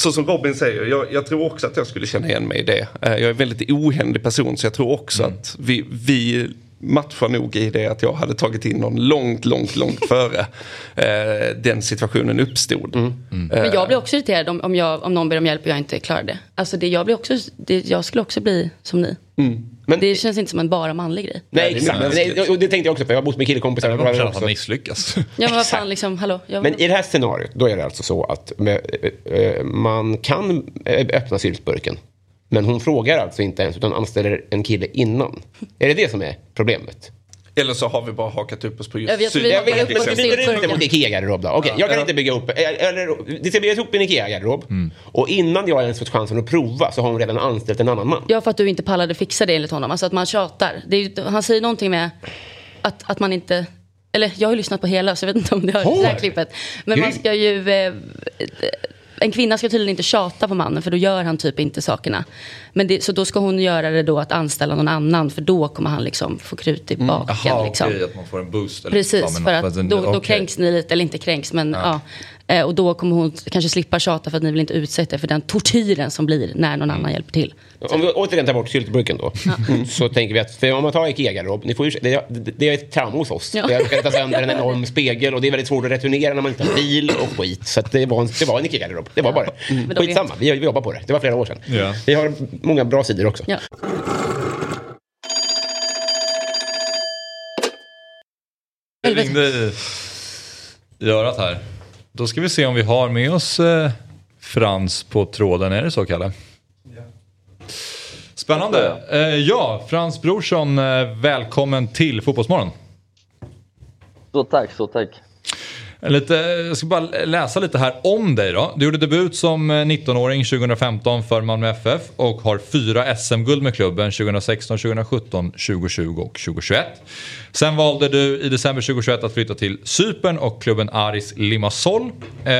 så som Robin säger, jag, jag tror också att jag skulle känna igen mig i det. Eh, Jag är en väldigt ohändig person så jag tror också att vi, vi matchar nog i det att jag hade tagit in någon långt, långt, långt [laughs] före eh, den situationen uppstod. Men jag blir också irriterad om, om, jag, om någon ber om hjälp och jag inte klarar det. Alltså det, jag, blir också, det, jag skulle också bli som ni. Men- det känns inte som en bara manlig grej. nej, exakt. Nej, och det tänkte jag också på. Jag har bott med killkompisar. Jag känner att han misslyckas. [laughs] Ja men vad fan liksom, hallå. Jag, Men i det här scenariot, då är det alltså så att med, eh, eh, man kan eh, öppna syltburken. Men hon frågar alltså inte ens, utan anställer en kille innan. Är det det som är problemet? Eller så har vi bara hakat upp oss på just Jag vi- Jag vet, ut det syltburken. mot Ikea-garderob då? Okej, jag kan inte bygga upp, eh, eller det ska byggas upp en Ikea-garderob. Och innan jag ens fått chansen att prova så har hon redan anställt en annan man. Ja, för att du inte pallade fixa det enligt honom. Alltså att man tjatar. Det är, han säger någonting med att, att man inte... Eller jag har ju lyssnat på hela så jag vet inte om du har det här klippet. Men man ska ju... Eh, en kvinna ska tydligen inte tjata på mannen för då gör han typ inte sakerna. Men det, så då ska hon göra det då att anställa någon annan för då kommer han liksom få krut i baken. Jaha, liksom. okej, att man får en boost. eller- Precis, ja, för att en- då, då okej. kränks ni lite, eller inte kränks men ja. Eh, och då kommer hon kanske slippa tjata för att ni vill inte utsätta er för den tortyren som blir när någon annan hjälper till. Om vi återigen tar bort syltburken då. Så tänker vi att, för om man tar Ikea-garderob, ni får ju, det, det, är ett trauma hos oss. Ja. Det har rättat sönder en enorm spegel och det är väldigt svårt att returnera när man inte har bil och skit. Så att det, var en, det var en Ikea-garderob. Det var bara det. Då Skitsamma, vi, vi jobbar på det. Det var flera år sedan. Ja. Vi har många bra sidor också. Ja. Det ringde i, i örat här. Då ska vi se om vi har med oss eh, Frans på tråden. Är det så, Kalle? Spännande. Eh, ja, Frans Brorsson, eh, välkommen till Fotbollsmorgon. Stort tack, stort tack. Eh, lite, jag ska bara läsa lite här om dig då. Du gjorde debut som eh, 19-åring 2015 för Malmö FF och har fyra SM-guld med klubben 2016, 2017, 2020 och 2021. Sen valde du i december 2021 att flytta till Cypern och klubben Aris Limassol. Eh,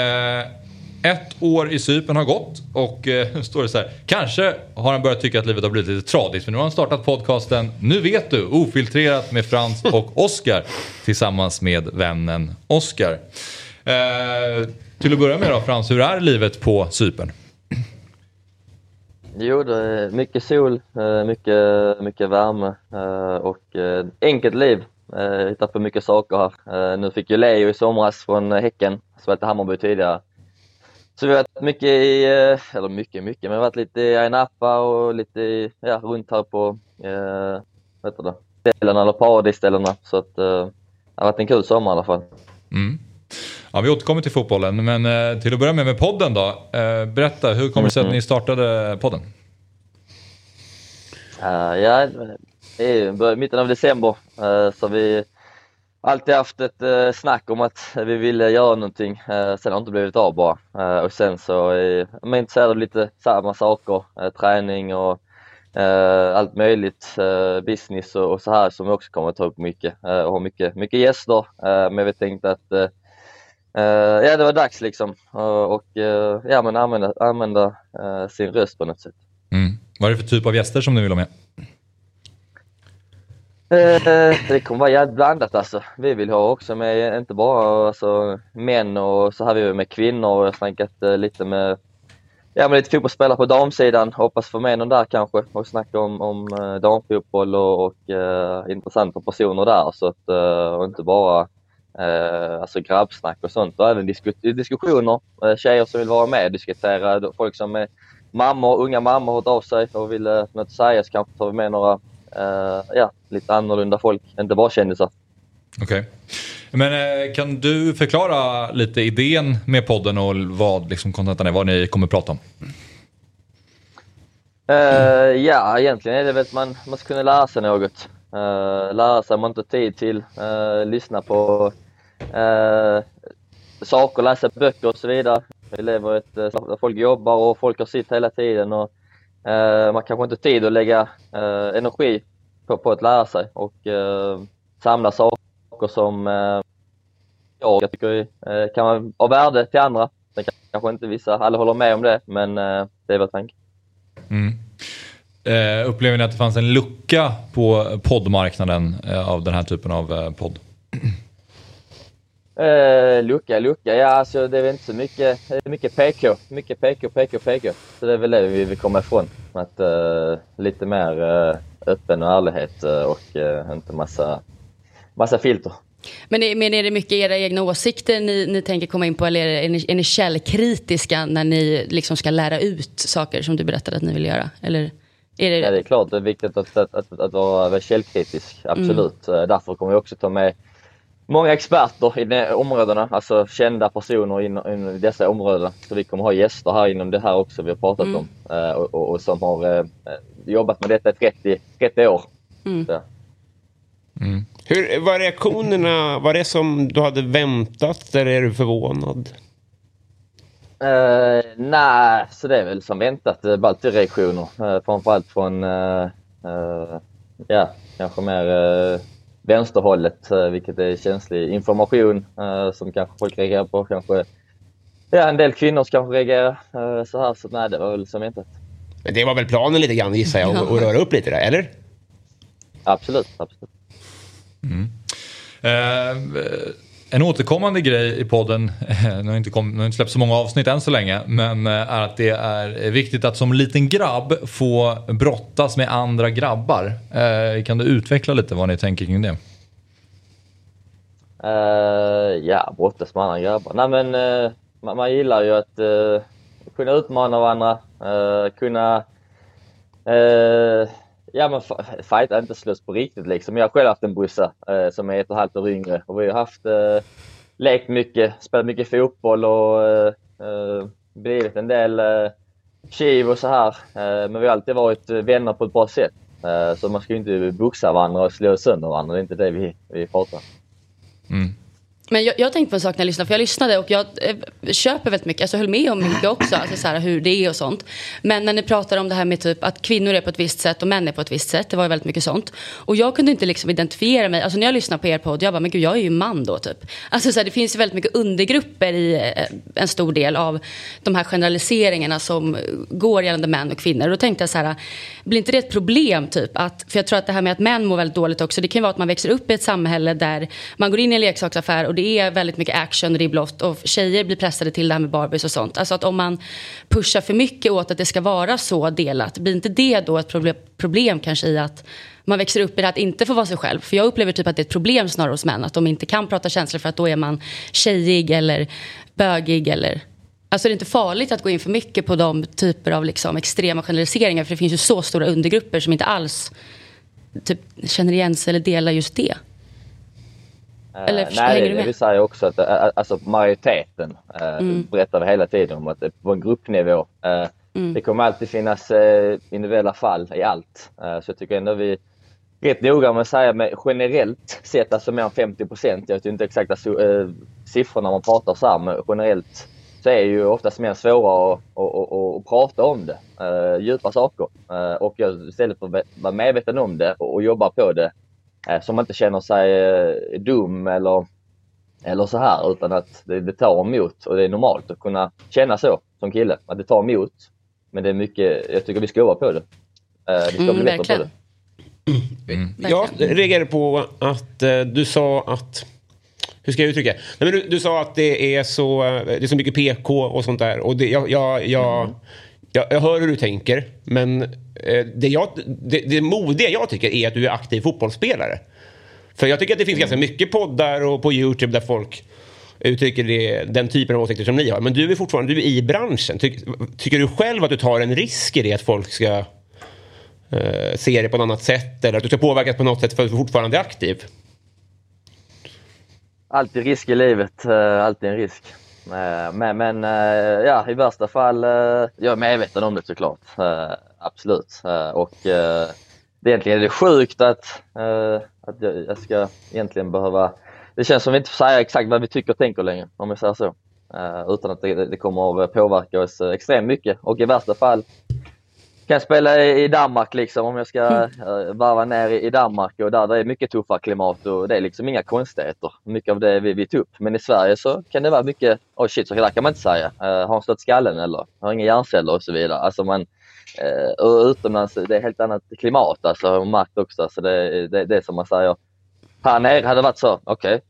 ett år i Cypern har gått och eh, [laughs] står det så här. Kanske har han börjat tycka att livet har blivit lite tradigt för nu har han startat podcasten Nu vet du, ofiltrerat med Frans och [laughs] Oskar tillsammans med vännen Oskar. Eh, till att börja med då Frans, hur är livet på Cypern? Jo, det är mycket sol, eh, mycket, mycket värme eh, och eh, enkelt liv. Hittat på mycket saker här. Nu fick ju Leo i somras från Häcken, spelat i Hammarby tidigare. Så vi har varit mycket i, eh, eller mycket, mycket, men vi har varit lite i Napa och lite i, ja, runt här på, eh, vad heter det, ställena eller paradisställena. Så att eh, det har varit en kul sommar i alla fall. Mm. Ja, vi återkommer till fotbollen, men eh, till att börja med med podden då. Eh, berätta, hur kommer det sig att ni startade podden? Uh, ja, det är ju mitten av december uh, så vi alltid haft ett eh, snack om att vi ville göra någonting. Eh, sen har det inte blivit av bara. Eh, och sen så är man intresserad av lite samma saker, träning och allt möjligt, business och, och så här som vi också kommer att ta upp mycket och ha mycket, mycket gäster. Men vi tänkte att uh, ja, det var dags liksom uh, och uh, ja, men använda, använda uh, sin röst på något sätt. Mm. Vad är det för typ av gäster som du vill ha med? Eh, det kommer vara jävligt blandat alltså. Vi vill ha också med, inte bara alltså, män och så här, vi med kvinnor och jag har snackat eh, lite med, ja men lite fotbollsspelare på damsidan. Hoppas få med någon där kanske och snacka om, om eh, damfotboll och, och eh, intressanta personer där. Så att, eh, och inte bara eh, alltså grabbsnack och sånt och även diskus diskussioner. Eh, tjejer som vill vara med och diskutera. Folk som är mammor, unga mammor har hört av sig och vill eh, något säga så kanske tar vi med några ja, lite annorlunda folk, inte bara kändisar. Okej. Men eh, kan du förklara lite idén med podden och vad liksom kontentan är, vad ni kommer prata om? Eh, ja, egentligen är det väl att man, man ska kunna lära sig något. Uh, lära sig om man inte har tid till, uh, lyssna på uh, saker, läsa böcker och så vidare. Vi lever i ett uh, där folk jobbar och folk har sitt hela tiden och Eh, man kanske inte har tid att lägga eh, energi på, på att lära sig och eh, samla saker som eh, jag tycker eh, kan vara av värde till andra. Sen kanske inte vissa, alla håller med om det, men eh, det är vår tanke. Mm. Eh, upplever ni att det fanns en lucka på poddmarknaden eh, av den här typen av eh, podd? Eh, lucka, lucka. Ja, alltså det är väl inte så mycket, är mycket PK. Mycket PK, PK, PK. Så det är väl det vi vill komma ifrån. Att eh, lite mer eh, öppen och ärlighet eh, och eh, inte massa, massa filter. Men är, men är det mycket era egna åsikter ni, ni tänker komma in på eller är ni, är ni källkritiska när ni liksom ska lära ut saker som du berättade att ni vill göra? Eller är det... Ja, det är klart det är viktigt att, att, att, att vara källkritisk, absolut. Eh, Därför kommer vi också ta med många experter i de områdena, alltså kända personer inom, dessa områden. Så vi kommer ha gäster här inom det här också vi har pratat Mm. om eh, och, och, och som har eh, jobbat med detta i 30, 30 år. Mm. Så. Hur var reaktionerna? Var det som du hade väntat eller är du förvånad? Eh, nej, så det är väl som väntat. Det är bara alltid reaktioner. Eh, framförallt från, eh, eh, ja, kanske mer eh, vänsterhållet, eh, vilket är känslig information eh, som kanske folk reagerar på. Kanske, ja, en del kvinnor kanske reagerar eh, så här. Så nej, det var väl som väntat. Men det var väl planen lite grann gissar jag, att röra upp lite där, eller? Absolut, absolut. Eh, en återkommande grej i podden, eh, nu har inte, kom, nu har inte släppt så många avsnitt än så länge, men eh, är att det är viktigt att som liten grabb få brottas med andra grabbar. Eh, kan du utveckla lite vad ni tänker kring det? Uh, ja, brottas med andra grabbar. Nej men uh, man, man, gillar ju att uh, kunna utmana varandra, kunna Ja men fighta, inte slåss på riktigt liksom. Jag har själv haft en brorsa eh, som är ett och ett halvt år yngre och vi har haft eh, lekt mycket, spelat mycket fotboll och eh, eh blivit en del eh, kiv och så här. Eh, men vi har alltid varit eh, vänner på ett bra sätt. Eh, så man ska ju inte boxa varandra och slå sönder varandra. Det är inte det vi, vi pratar. Mm. Men jag, jag tänkte på en sak när jag lyssnade, för jag lyssnade och jag eh, köper väldigt mycket, alltså höll med om mycket också, alltså så här, hur det är och sånt. Men när ni pratar om det här med typ att kvinnor är på ett visst sätt och män är på ett visst sätt, det var ju väldigt mycket sånt. Och jag kunde inte liksom identifiera mig, alltså när jag lyssnar på er podd, jag bara, men gud jag är ju man då typ. Alltså så här, det finns ju väldigt mycket undergrupper i eh, en stor del av de här generaliseringarna som går gällande män och kvinnor. Och då tänkte jag så här, blir inte det ett problem typ? Att, för jag tror att det här med att män mår väldigt dåligt också, det kan ju vara att man växer upp i ett samhälle där man går in i en leksaksaffär och det är väldigt mycket action, riblott och tjejer blir pressade till det här med Barbies och sånt. Alltså att om man pushar för mycket åt att det ska vara så delat, blir inte det då ett problem, problem kanske i att man växer upp i det att inte få vara sig själv. För jag upplever typ att det är ett problem snarare hos män, att de inte kan prata känslor för att då är man tjejig eller bögig eller Alltså det är inte farligt att gå in för mycket på de typer av liksom extrema generaliseringar för det finns ju så stora undergrupper som inte alls typ, känner igen sig eller delar just det. Eller uh, nej, det, vi säger också att alltså, majoriteten mm. berättar hela tiden om att på en gruppnivå. Mm. Det kommer alltid finnas uh, individuella fall i allt. så jag tycker ändå vi är rätt noga med att säga med generellt sett, alltså mer än 50 procent. Jag vet inte exakta siffror när man pratar så här, men generellt så är ju oftast mer svåra att, att, att, att prata om det, djupa saker. och jag, istället för att vara medveten om det och, och jobba på det Eh, man inte känner sig eh, dum eller, eller så här utan att det, det tar emot och det är normalt att kunna känna så som kille. Att det tar emot. Men det är mycket, jag tycker vi ska jobba på det. Eh, vi ska mm, bli bättre på det. Mm. Jag reagerade på att eh, du sa att hur ska jag uttrycka Nej, men du, du, sa att det är, så, det är så mycket PK och sånt där. Och det, jag, jag, jag, mm. Jag, jag hör hur du tänker, men Eh, det, jag, det, det modiga jag tycker är att du är aktiv fotbollsspelare. För jag tycker att det finns mm. ganska mycket poddar och på YouTube där folk uttrycker det, den typen av åsikter som ni har. Men du är fortfarande du är i branschen. Ty, tycker du själv att du tar en risk i det att folk ska uh, se det på ett annat sätt eller att du ska påverkas på något sätt för att du fortfarande är aktiv? Alltid risk i livet, uh, alltid en risk. Eh, men, men eh, ja, i värsta fall, eh, jag är medveten om det såklart absolut. Och egentligen är det sjukt att, att jag, ska egentligen behöva... Det känns som att vi inte får säga exakt vad vi tycker och tänker längre, om vi säger så. utan att det, det kommer att påverka oss extremt mycket och i värsta fall kan jag spela i Danmark liksom om jag ska mm. varva ner i Danmark och där det är mycket tuffare klimat och det är liksom inga konstigheter. Mycket av det vi, vi tog upp. Men i Sverige så kan det vara mycket, oh shit så där kan man inte säga. Uh, har han slått skallen eller? Har inga hjärnceller och så vidare. Alltså man, Eh, och utomlands, det är helt annat klimat alltså, och makt också. Så det, det, det är som man säger, här nere hade det varit så, okej,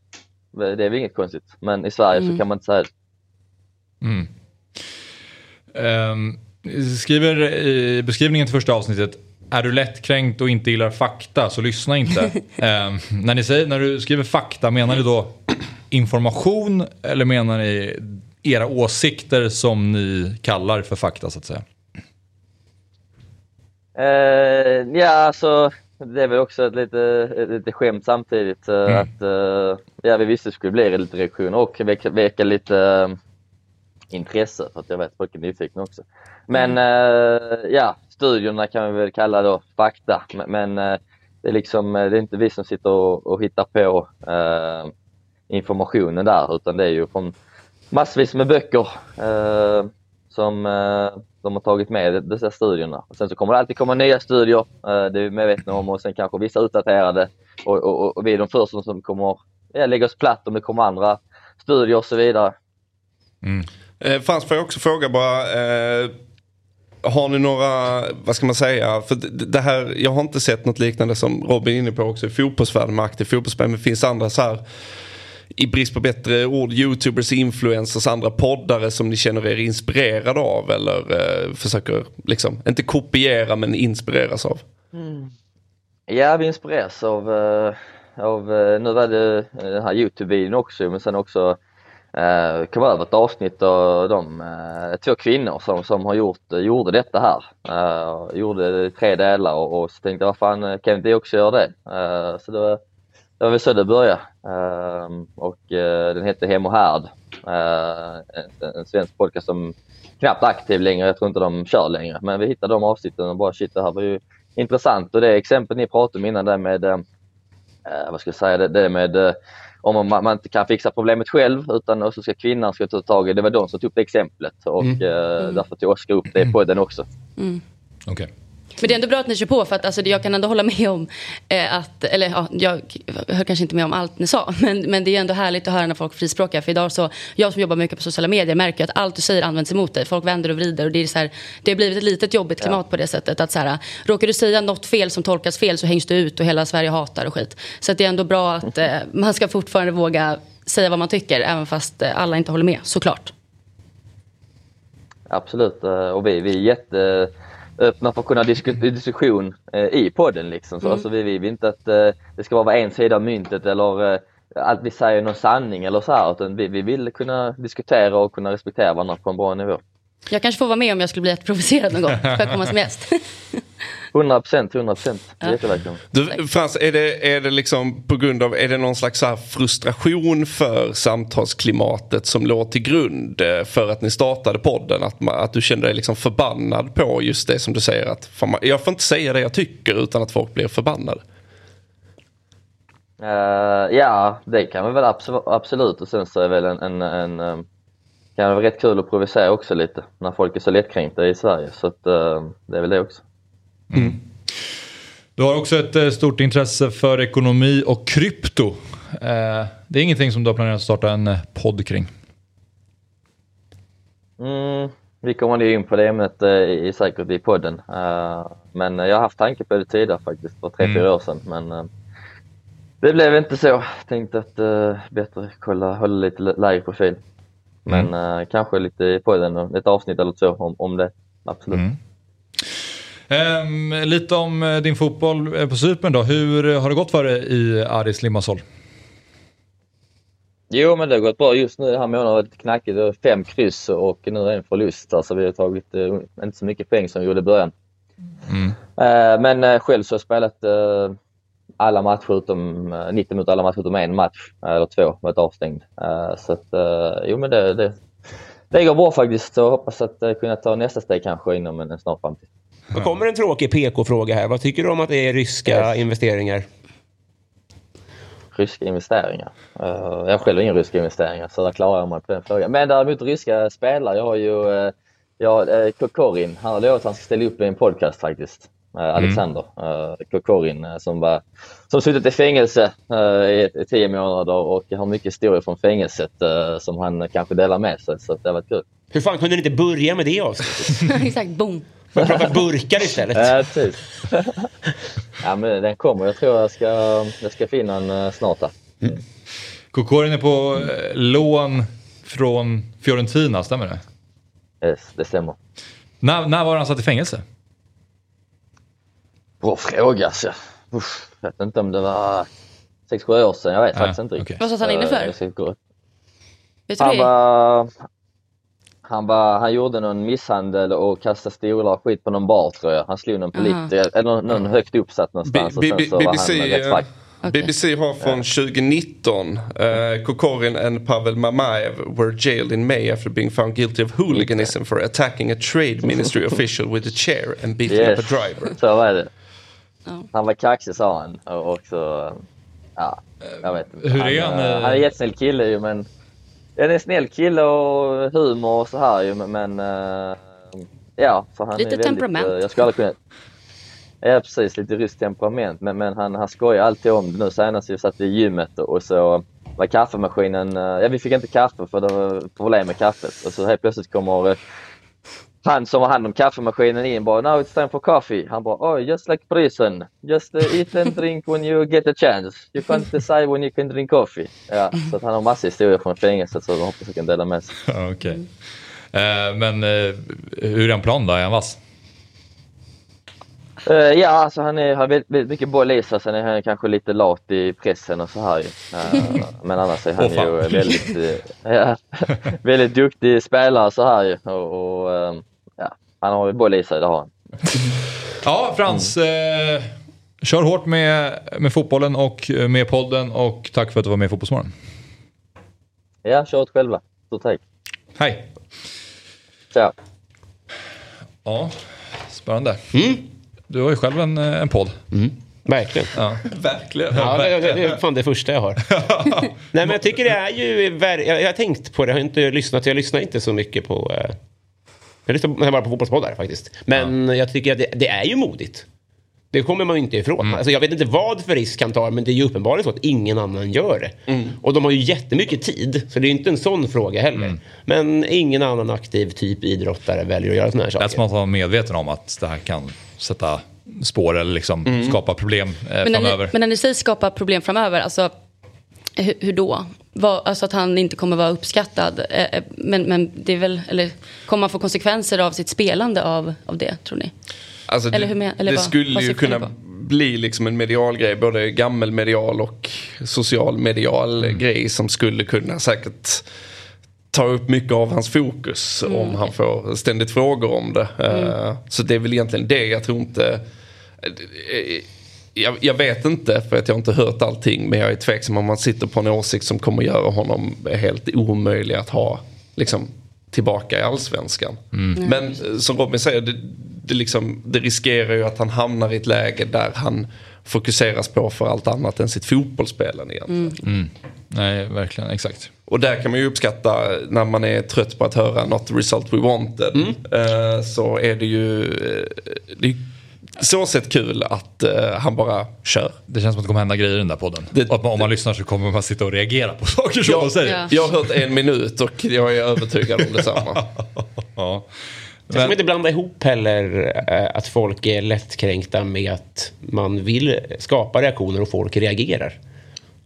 okay, det är väl inget konstigt. Men i Sverige mm. så kan man inte säga det. Mm. Um, skriver i beskrivningen till första avsnittet är du lättkränkt och inte gillar fakta så lyssna inte. um, [laughs] när, ni säger, när du skriver fakta, menar ni då [clears throat] information eller menar ni era åsikter som ni kallar för fakta så att säga? Uh, ja, alltså det är väl också ett lite, lite skämt samtidigt. Uh, mm. att uh, ja, vi visste det skulle bli lite reaktioner och väcka, väcka lite intresse för att jag vet folk är nyfikna också. Men mm. ja, studierna kan vi väl kalla då fakta. Men, men det är liksom, det är inte vi som sitter och, och hittar på informationen där utan det är ju från massvis med böcker som de har tagit med dessa studierna. Och sen så kommer det alltid komma nya studier, eh, det är vi medvetna om, och sen kanske vissa utdaterade. Och, och, och vi är de första som kommer ja, lägga oss platt om det kommer andra studier och så vidare. Mm. Eh, Frans, får jag också fråga bara. Eh, har ni några, vad ska man säga, för det här, jag har inte sett något liknande som Robin är inne på också i fotbollsvärlden med aktiv fotbollsspel. Men det finns andra så här i brist på bättre ord, youtubers, influencers, andra poddare som ni känner er inspirerade av eller eh, försöker, liksom, inte kopiera men inspireras av? Mm. Ja, vi inspireras av, eh, av eh, nu var det eh, den här Youtube-videon också, men sen också uh, kom över ett avsnitt av de uh, två kvinnor som, som har gjort, eh, gjorde detta här. Uh, gjorde tre delar och, och så tänkte jag, vad fan, kan inte också göra det? så det var, det var väl så det började. Ehm, och den hette Hem och Härd. En, en, svensk podcast som knappt är aktiv längre, jag tror inte de kör längre. Men vi hittade de avsnitten och bara shit, det här var ju intressant. Och det exempel ni pratade om innan där med, vad ska jag säga, det, det med om man, man, inte kan fixa problemet själv utan och så ska kvinnan ska ta tag i det. var de som tog upp det exemplet och mm. eh, därför tog Oskar upp det på den också. Mm. Okay. Men det är ändå bra att ni kör på för att alltså, jag kan ändå hålla med om eh, att, eller ja, jag hör kanske inte med om allt ni sa, [laughs] men, men det är ändå härligt att höra när folk frispråkar. För idag så, jag som jobbar mycket på sociala medier märker att allt du säger används emot dig. Folk vänder och vrider och det är så här, det har blivit ett litet jobbigt klimat ja. på det sättet. Att så här, råkar du säga något fel som tolkas fel så hängs du ut och hela Sverige hatar och skit. Så det är ändå bra att eh, man ska fortfarande våga säga vad man tycker, även fast eh, alla inte håller med, såklart. Absolut, eh, och vi, vi är jätte öppna för att kunna disk diskussion eh, i podden. Liksom. Så, mm. alltså, vi vill inte att eh, det ska vara en sida av myntet eller eh, att vi säger någon sanning eller så här, utan vi, vi vill kunna diskutera och kunna respektera varandra på en bra nivå. Jag kanske får vara med om jag skulle bli provocerad någon gång. Får jag komma som gäst? [laughs] 100 procent, 100 procent. Du, Frans, är det, är det liksom på grund av, är det någon slags frustration för samtalsklimatet som låg till grund eh, för att ni startade podden? Att, man, att du kände dig liksom förbannad på just det som du säger att fan, jag får inte säga det jag tycker utan att folk blir förbannade. Uh, ja, det kan vi väl absolut och sen så är väl en, en, en um, kan det vara rätt kul att provocera också lite när folk är så lättkränkta i Sverige så att uh, det är väl det också. Mm. Du har också ett eh, stort intresse för ekonomi och krypto. Eh, det är ingenting som du har planerat att starta en eh, podd kring? Mm, vi kommer in på det ämnet i, säkert i podden. men jag har haft tanke på det tidigare faktiskt, för tre, mm. fyra år sedan. Men det blev inte så. Tänkte att bättre kolla, hålla lite lägre profil. Men mm. kanske lite i podden, ett avsnitt eller två om, om det. Absolut. Mm. Um, lite om uh, din fotboll eh, på Cypern då. Hur har det gått för dig i Aris Limassol? Jo, men det har gått bra. Just nu den här månaden var lite knackigt. Det var fem kryss och nu en förlust. Alltså, vi har tagit uh, inte så mycket poäng som vi gjorde i början. Mm. men själv så har jag spelat alla matcher utom 90 minuter, alla matcher utom en match eller två, varit avstängd. så att, jo men det, det, det går bra faktiskt och hoppas att kunna ta nästa steg kanske inom en, en snar framtid. Då kommer en tråkig PK-fråga här. Vad tycker du om att det är ryska yes. investeringar? Ryska investeringar? Uh, jag har själv inga ryska investeringar så där klarar jag mig på den frågan. Men däremot ryska spelare. Jag har ju uh, ja, uh, Kokorin. Han har lovat att han ska ställa upp i en podcast faktiskt. Uh, Alexander uh, Kokorin uh, som, var, som suttit i fängelse i, i tio månader och har mycket historia från fängelset som han kanske delar med sig. Så det har varit kul. Hur fan kunde ni inte börja med det avsnittet? [laughs] Exakt, boom! Får prata burkar istället? Ja, typ. [laughs] ja, men den kommer. Jag tror jag ska, jag ska finna eh, snart. Mm. Kokorin är på eh, lån från Fiorentina, stämmer det? Yes, det stämmer. När, när var han satt i fängelse? Bra fråga alltså. Jag vet inte om det var 6-7 år sedan. Jag vet ah, faktiskt inte riktigt. Vad satt han inne för? Han var han, var, han gjorde någon misshandel och kastade stolar och skit på någon bar tror jag. Han slog någon politiker, eller någon högt uppsatt någonstans. B och sen så BBC, var han rätt Okay. BBC har från 2019 uh, Kokorin and Pavel Mamaev were jailed in May after being found guilty of hooliganism for attacking a trade ministry [laughs] official with a chair and beating yes. up a driver. Så var det. Han var kaxig sa han och också, ja, jag vet inte. Hur är han? Han, han är en jättesnäll kille ju men Ja, det är en snäll kille och humor och så här ju, men uh, ja. Så han lite är väldigt, temperament. Jag skulle aldrig kunna... Ja precis, lite ryskt temperament. Men, men han, han skojar alltid om det. Nu senast vi satt i gymmet och så var kaffemaskinen... Ja vi fick inte kaffe för det var problem med kaffet. Och så helt plötsligt kommer han som har hand om kaffemaskinen in bara now it's time for coffee. Han bara oh just like prison. Just uh, eat and drink when you get a chance. You can't decide when you can drink coffee. Ja, så att han har massa historier från fängelset så jag hoppas jag kan dela med sig. [laughs] Okej. Eh, men eh, hur är han plan då? Är han vass? Eh, ja, alltså han är, har väldigt, väldigt mycket boll i sig. Sen är han kanske lite lat i pressen och så här ju. Eh, men annars är han fan. ju väldigt, ja, [laughs] väldigt duktig spelare så här. Och, och ja, han har ju boll i sig, det har han. Ja, Frans. Eh, kör hårt med, med fotbollen och eh, med podden och tack för att du var med i Fotbollsmorgon. Ja, kör åt själva. Stort tack. Hej! Ciao. Ja, spännande. Du har ju själv en, eh, en podd. Verkligen. Ja. [laughs] Verkligen. Ja, det, det, det är fan det första jag har. [laughs] Nej men jag tycker det är ju, jag har tänkt på det, jag har inte lyssnat, jag lyssnar inte så mycket på, eh, jag lyssnar bara på fotbollspoddar faktiskt. Men jag tycker att det, det är ju modigt. Det kommer man ju inte ifrån. Alltså, jag vet inte vad för risk han tar, men det är ju uppenbarligen så att ingen annan gör det. Och de har ju jättemycket tid, så det är ju inte en sån fråga heller. Men ingen annan aktiv typ idrottare väljer att göra såna här Det är saker. som att vara medveten om att det här kan sätta spår eller liksom skapa problem eh, Men när, framöver. ni, men när ni säger skapa problem framöver, alltså, hur, hur då? Vad, alltså att han inte kommer vara uppskattad. Eh, eh, Men, men det är väl, eller kommer man få konsekvenser av sitt spelande av, av det, tror ni? Alltså, Eller hur men- eller det vad- skulle vad ju kunna på? bli liksom en medial grej, både gammelmedial och social medial Mm. grej som skulle kunna säkert ta upp mycket av hans fokus Mm, om han får ständigt frågor om det. Eh, Så det är väl egentligen det, jag tror inte... Jag, jag vet inte för att jag har inte hört allting men jag är tveksam om man sitter på en åsikt som kommer göra honom helt omöjlig att ha liksom, tillbaka i allsvenskan. Men eh, som Robin säger, det, det, liksom, det riskerar ju att han hamnar i ett läge där han fokuseras på för allt annat än sitt fotbollsspelande egentligen. Nej, verkligen. Exakt. Och där kan man ju uppskatta när man är trött på att höra not the result we wanted. Eh, så är det ju eh, det är så sett kul att eh, han bara kör. Det känns som att det kommer hända grejer i den där podden. Det- att man, om man lyssnar så kommer man sitta och reagera på [laughs] saker som de säger. Ja. Jag har hört en minut och jag är övertygad om detsamma. [laughs] Ja. Jag ska Men, inte blanda ihop heller eh, att folk är lättkränkta med att man vill skapa reaktioner och folk reagerar.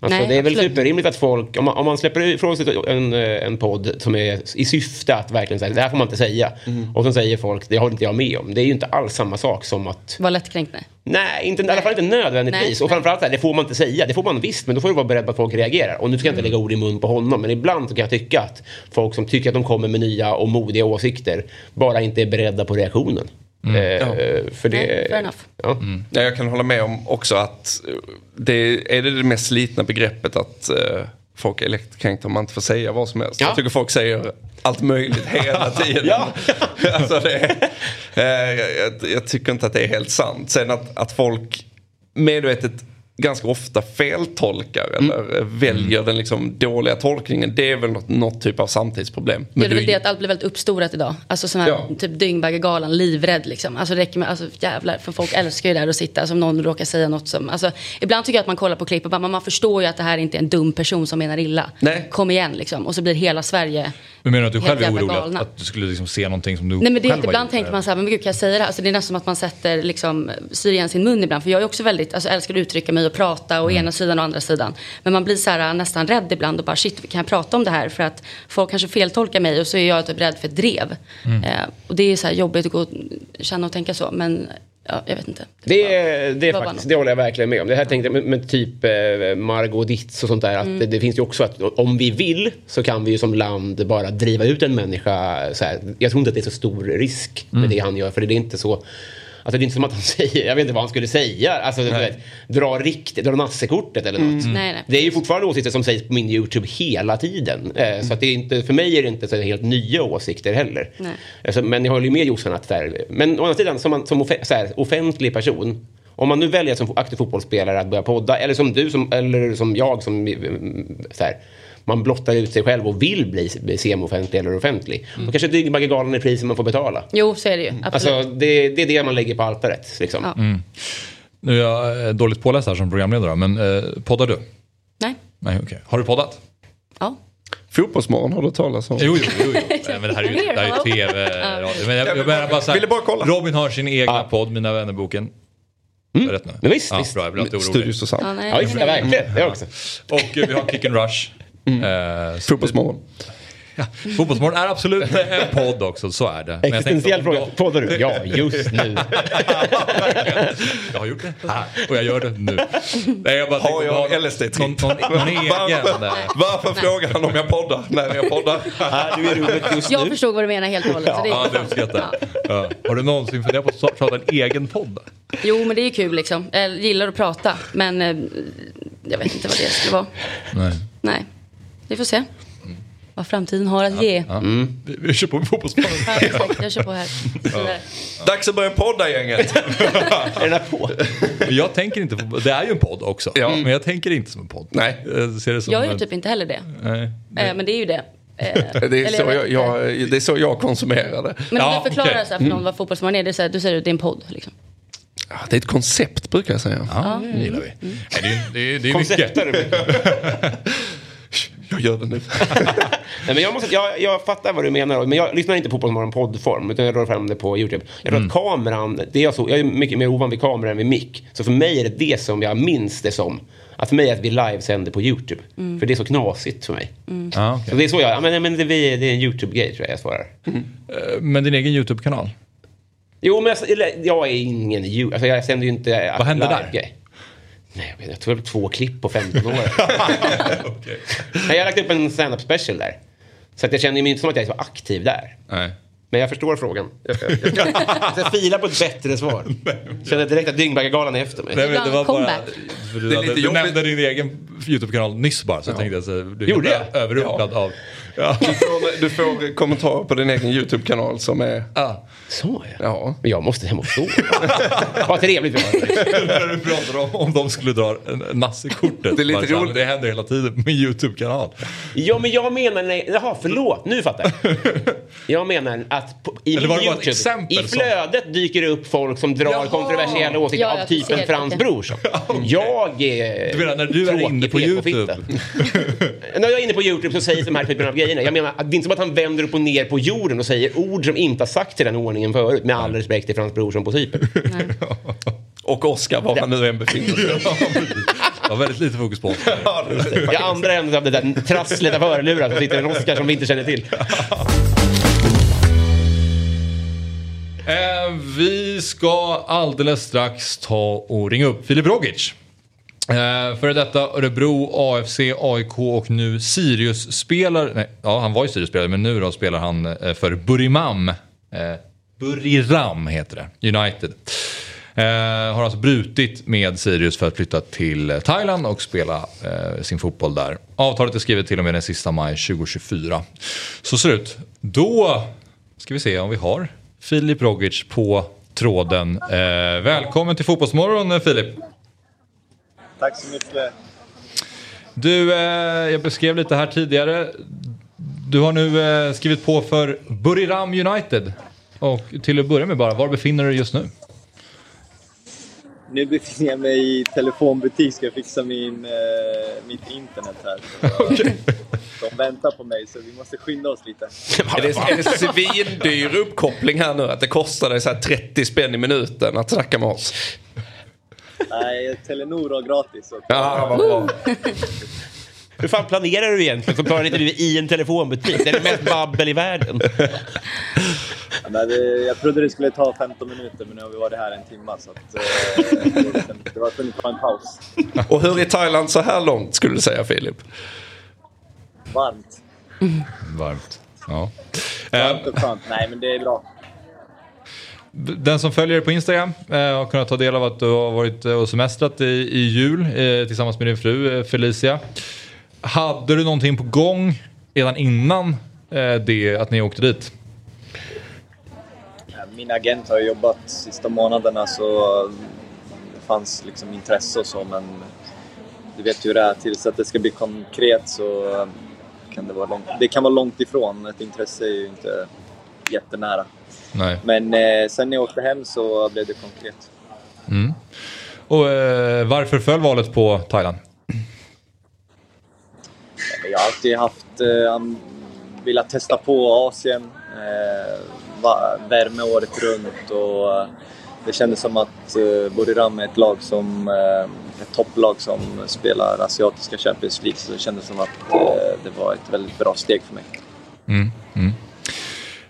Alltså, Nej, det är väl absolut. superrimligt att folk, om man, om man släpper ifrån sig en, eh, en podd som är i syfte att verkligen säga det här får man inte säga. Och så säger folk, det håller inte jag med om. Det är ju inte alls samma sak som att Var lättkränkt? Nej. Nej, inte, i alla fall inte nödvändigtvis. Nej, och framförallt här, det får man inte säga. Det får man visst, men då får du vara beredd på att folk reagerar. Och nu ska jag inte Mm. lägga ord i mun på honom, men ibland kan jag tycka att folk som tycker att de kommer med nya och modiga åsikter bara inte är beredda på reaktionen. Eh, För det... Nej, fair enough. Ja. Ja, jag kan hålla med om också att det är det, det mest slitna begreppet att eh, folk är lättkränkta om man inte får säga vad som helst. Ja. Jag tycker folk säger allt möjligt [laughs] hela tiden. Ja. [laughs] alltså det, eh, jag, jag, jag tycker inte att det är helt sant. Sen att, att folk medvetet ganska ofta feltolkar eller eh, väljer den liksom dåliga tolkningen. Det är väl något, något typ av samtidsproblem. Ja, det är du- väl det att allt blir väldigt uppstorat idag. Alltså sån här Ja. typ Dyngbaggegalan, livrädd liksom. Alltså det räcker med, alltså jävlar, för folk älskar ju där att sitta, alltså om någon råkar säga något som, alltså ibland tycker jag att man kollar på klipp och bara, man förstår ju att det här inte är en dum person som menar illa. Nej. Kom igen liksom. Och så blir hela Sverige men menar du att du helt själv är orolig att, galna. att du skulle liksom se någonting som du Nej men det är själv ibland tänker man så här, men gud kan jag säga det här? Alltså det är nästan som att man sätter liksom, syr igen sin mun ibland. För jag är också väldigt, alltså älskar att uttrycka mig och prata å ena sidan och andra sidan. Men man blir så här nästan rädd ibland och bara shit, kan jag prata om det här? För att folk kanske feltolkar mig och så är jag typ rädd för ett drev. Eh, och det är så här jobbigt att gå och känna och tänka så. Men ja, jag vet inte. Det, är- det, är Vad var faktiskt, det håller jag verkligen med om. Det här tänkte jag med, typ eh, Margot Ditz och sånt där. Att det, det finns ju också att om vi vill så kan vi ju som land bara driva ut en människa. Så här. Jag tror inte att det är så stor risk med det han gör. För det är inte så... Alltså det är inte som att han [laughs] säger, jag vet inte vad han skulle säga. Alltså du vet, dra riktigt, dra nassekortet eller något. Nej, nej. Det är ju fortfarande åsikter som sägs på min YouTube hela tiden. Eh, Så att det är inte, för mig är det inte så helt nya åsikter heller. Nej. Alltså, men jag håller ju med Jossan att så här, men å andra sidan som, man, som offe, så här, offentlig person om man nu väljer som aktiv fotbollsspelare att börja podda eller som du som, eller som jag som mm, så här, man blottar ut sig själv och vill bli, semi-offentlig eller offentlig. Då kanske Dyngbaggegalan är priset man får betala. Jo, så är det ju. Absolut. Alltså, det, det är det man lägger på altaret. Liksom. Ja. Nu är jag eh, dåligt påläst här som programledare, men eh, poddar du? Nej. Nej, okej. Har du poddat? Ja. Fotbollsmorgon har du talat om. Jo, jo, jo. jo. men det här är ju, det här är ju tv-radio. Men jag, jag menar bara så här, Ville bara kolla. Robin har sin egna podd, Mina vänner-boken. Mm. Är det rätt nu? Men visst, ja, visst. Bra, jag blir Studio orolig. Susanne. Ja, nej, Ja, visst, ja, verkligen. Jag också. Och eh, vi har Kick and Rush. Eh, så- Fotbollsmorgon. Ja, Fotbollsmorgon är absolut en podd också, så är det. Existentiell fråga. Poddar du? Ja, just nu. [laughs] Jag har gjort det här och jag gör det nu. Nej, jag bara Har jag LSD-tipp? Någon, någon, någon egen [laughs] Varför, där. varför frågar han om jag poddar när jag poddar? Här, du är rummet just Jag nu. förstod vad du menar helt och hållet. så det är- Ja, det jag. Ja. Har du någonsin funderat på att starta en egen podd? Jo, men det är kul liksom. Jag gillar att prata, men eh, jag vet inte vad det skulle vara. Nej. Nej, vi får se. Vad framtiden har att ge. Ja, Vi, vi kör på med Fotbollsmorgon. exakt. Jag kör på här. Dags att börja podda gänget. [laughs] Är den här på? Jag tänker inte på, det är ju en podd också, Ja. men jag tänker inte som en podd. Nej. Jag ser det som Jag gör en- typ inte heller det. Nej. Eh, Men det är ju det. Eh, [laughs] Det är, så jag, jag, det är så jag konsumerar det. Men om Ja, du förklarar okej. så här för någon vad fotbollsmorgon är, det är så här, du säger att det är en podd. Liksom. Ja, Det är ett koncept brukar jag säga. Ja, det gillar vi. Nej, det, är, det, är, det är mycket. [laughs] Jag gör det nu. [laughs] Nej, men jag, måste, jag, jag fattar vad du menar, men jag lyssnar inte på Fotbollsmorgon poddform, utan jag drar fram det på YouTube. Jag tror att kameran, det är jag, så, jag är mycket mer ovan vid kameran än vid mick. Så för mig är det det som jag minns det som. Att för mig är att vi livesänder på YouTube. För det är så knasigt för mig. Ja, okej. Så det är så jag, ja, men, men det, det är en YouTube-grej tror jag jag svarar. Men din egen YouTube-kanal? Jo, men jag, jag är ingen alltså jag sänder ju inte Vad händer där? live-grej. Nej, jag vet jag tror det var två klipp på 15 år. [laughs] Nej, jag har lagt upp en stand-up special där. Så att jag känner mig inte som att jag är så aktiv där. Nej. Men jag förstår frågan. Jag ska, jag ska, jag ska fila på ett bättre svar. [laughs] Känner direkt att Dyngbaggegalan är efter mig. Nej, men det var bara, du, Det är hade, lite du nämnde din egen YouTube-kanal nyss bara, så jag tänkte att så, du är Gjorde helt jag? överrumplad av... Ja. Du får, du får kommentarer på din egen YouTube-kanal som är... Ja. Så ja. Ja. Men jag måste hem och sova. Vad trevligt vi har. När du pratar om om de skulle dra nasse-kortet. Det är lite roligt. Det händer hela tiden med YouTube-kanal. Ja, men jag menar... Nej, jaha, förlåt. Nu fattar jag. [laughs] Jag menar att på, i YouTube, exempel i som- flödet dyker det upp folk som drar Jaha. kontroversiella åsikter Ja, av jag typen Frans. Brorsson. [laughs] Jag är Du menar när du är inne på. YouTube? [laughs] När jag är inne på YouTube så sägs de här typen av grejerna. Jag menar, det är inte som att han vänder upp och ner på jorden och säger ord som inte har sagt i den ordningen förut. Med all respekt till Frans Brorsson på Cypern. [laughs] Och Oscar, var han nu än befinner sig. [laughs] Det var väldigt lite fokus på oss. I andra änden av det där trasslet av hörlurar så sitter en Oscar som vi inte känner till. Eh, vi ska alldeles strax ta och ringa upp Filip Rogic. Eh, före detta Örebro, AFC, AIK och nu Sirius-spelare. Nej, ja, han var ju Sirius-spelare men nu då spelar han eh, för Burimam. Eh, Buriram heter det, United. Eh, har alltså brutit med Sirius för att flytta till eh, Thailand och spela eh, sin fotboll där. Avtalet är skrivet till och med den sista maj 2024. Så ser det ut. Då ska vi se om vi har Filip Rogic på tråden. Eh, välkommen till Fotbollsmorgon eh, Filip. Tack så mycket. Du, eh, jag beskrev lite här tidigare. Du har nu eh, skrivit på för Buriram United. Och till att börja med bara, var befinner du dig just nu? Nu befinner jag mig i telefonbutik, ska fixa min, eh, mitt internet här. [laughs] Så, De väntar på mig så vi måste skynda oss lite. [laughs] Är det, är det svindyr uppkoppling här nu? Att det kostar dig så här 30 spänn i minuten att snacka med oss? Nej, Telenor har gratis. Ja, vad bra. Hur fan planerar du egentligen? Så klarar inte du i en telefonbutik. Det är det mest babbel i världen. Men det, jag trodde det skulle ta 15 minuter men nu har vi varit här en timme så att, eh, det var tvungen att ta en paus. Och hur är Thailand så här långt skulle du säga Filip? Varmt. Varmt. Ja. Varmt och skönt. Nej men det är bra. Den som följer dig på Instagram eh, har kunnat ta del av att du har varit eh, och semestrat i, i jul eh, tillsammans med din fru eh, Felicia. Hade du någonting på gång redan innan eh, det att ni åkte dit? Min agent har jobbat sista månaderna så det fanns liksom intresse och så men du vet ju hur det är. Tills att det ska bli konkret så eh, kan det vara långt, det kan vara långt ifrån. Ett intresse är ju inte jättenära. Nej. Men eh, sen när jag åkte hem så blev det konkret. Mm. Och eh, varför föll valet på Thailand? Jag har alltid haft eh, velat testa på Asien, eh, värme året runt och eh, det kändes som att eh, Buriram är ett lag som, eh, ett topplag som spelar asiatiska Champions League så det kändes som att eh, det var ett väldigt bra steg för mig. Mm, mm.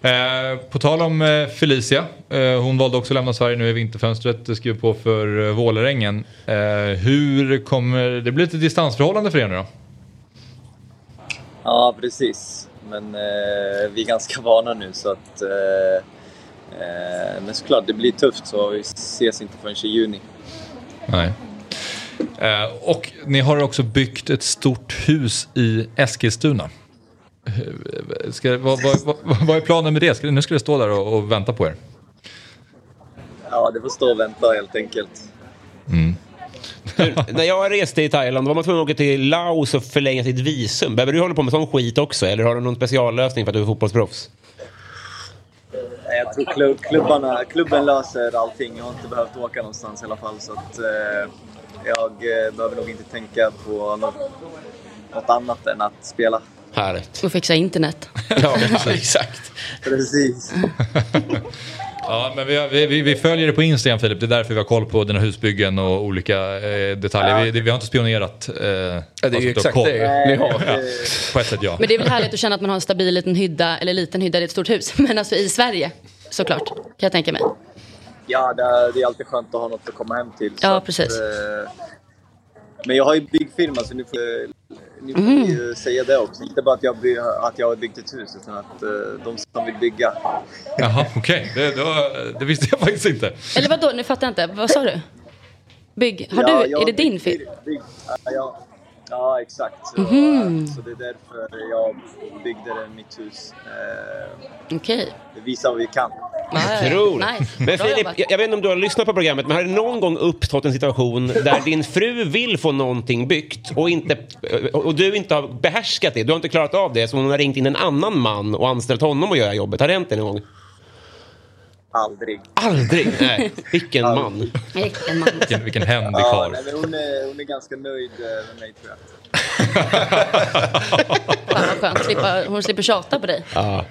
Eh, på tal om eh, Felicia, eh, hon valde också att lämna Sverige nu i vinterfönstret, skriver på för eh, Vålerengen. Hur kommer, det blir lite distansförhållande för er nu då? Ja, precis. Men vi är ganska vana nu så att... Men såklart, det blir tufft så vi ses inte förrän i juni. Nej. Och ni har också byggt ett stort hus i Eskilstuna. Ska, vad, vad, vad, vad är planen med det? Ska, nu ska det stå där och, och vänta på er. Ja, det får stå och vänta helt enkelt. Du, när jag reste i Thailand var man tvungen att åka till Laos och förlänga sitt visum. Behöver du hålla på med sån skit också? Eller har du någon speciallösning för att du är fotbollsproffs? Jag tror klubb, klubbarna, klubben löser allting. Jag har inte behövt åka någonstans i alla fall. Så att, eh, jag eh, behöver nog inte tänka på något, något annat än att spela. Härligt. Och fixa internet. [laughs] Ja, exakt. Precis. [laughs] Ja, men vi, har- vi, vi, vi följer det på Instagram Filip, det är därför vi har koll på dina husbyggen och olika eh, detaljer. Vi, det- vi har inte spionerat. Eh, ja, det är ju exakt det ni har. Ja, på ett sätt ja. Men det är väl härligt att känna att man har en stabil liten hydda, eller liten hydda, det är ett stort hus. [laughs] Men alltså i Sverige, såklart, kan jag tänka mig. Ja, det är, det är alltid skönt att ha något att komma hem till. så Ja, att, precis. eh, men jag har ju byggfirma så nu får, eh, ni får Mm. ju säga det också. Inte bara att jag, by, att jag har byggt ett hus utan att eh, de som vill bygga. Jaha, okej. Det, det, var- det visste jag faktiskt inte. Eller vad då? Nu fattar jag inte. Vad sa du? Bygg. Har Ja, du, är det din film? byggt- ja, ja, ja, exakt. Så, Mhm. så det är därför jag byggde det, mitt hus. Eh, Okej. det visar vad vi kan. Otroligt. Nice. Men Filip, jag, jag vet inte om du har lyssnat på programmet, men har det någon gång uppstått en situation där din fru vill få någonting byggt och, inte, och du inte har behärskat det, du har inte klarat av det, så hon har ringt in en annan man och anställt honom att göra jobbet. Har det hänt det någon gång? Aldrig. Aldrig? [laughs] Nej. Vilken man. Vilken man. Vilken, vilken händig Ja, karl. nej, hon, är, hon är ganska nöjd eh, med mig tror jag. Fan vad skönt. Slippa, hon slipper tjata på dig. Ja.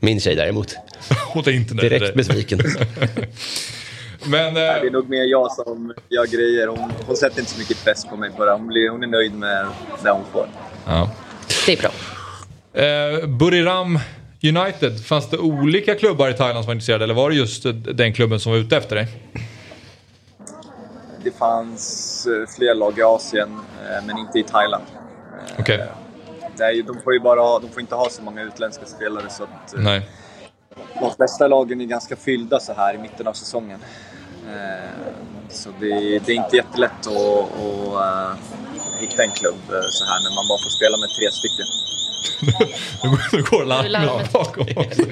Min tjej däremot. [laughs] Hon är inte nöjd Direkt besviken. [laughs] Men, eh, Nej, det är nog mer jag som gör grejer. Hon, hon sätter inte så mycket press på mig bara. Hon, blir, hon är nöjd med det hon får. ja. Det är bra. Eh, Buriram United, fanns det olika klubbar i Thailand som var intresserade eller var det just eh, den klubben som var ute efter dig? Det fanns eh, fler lag i Asien, eh, men inte i Thailand. Okej, ju, de, får ju bara, de får inte ha så många utländska spelare så att nej. de flesta lagen är ganska fyllda så här i mitten av säsongen. Så det, det är inte jättelätt att, att hitta en klubb så här när man bara får spela med tre stycken. [laughs] Nu går, larmet bakom också.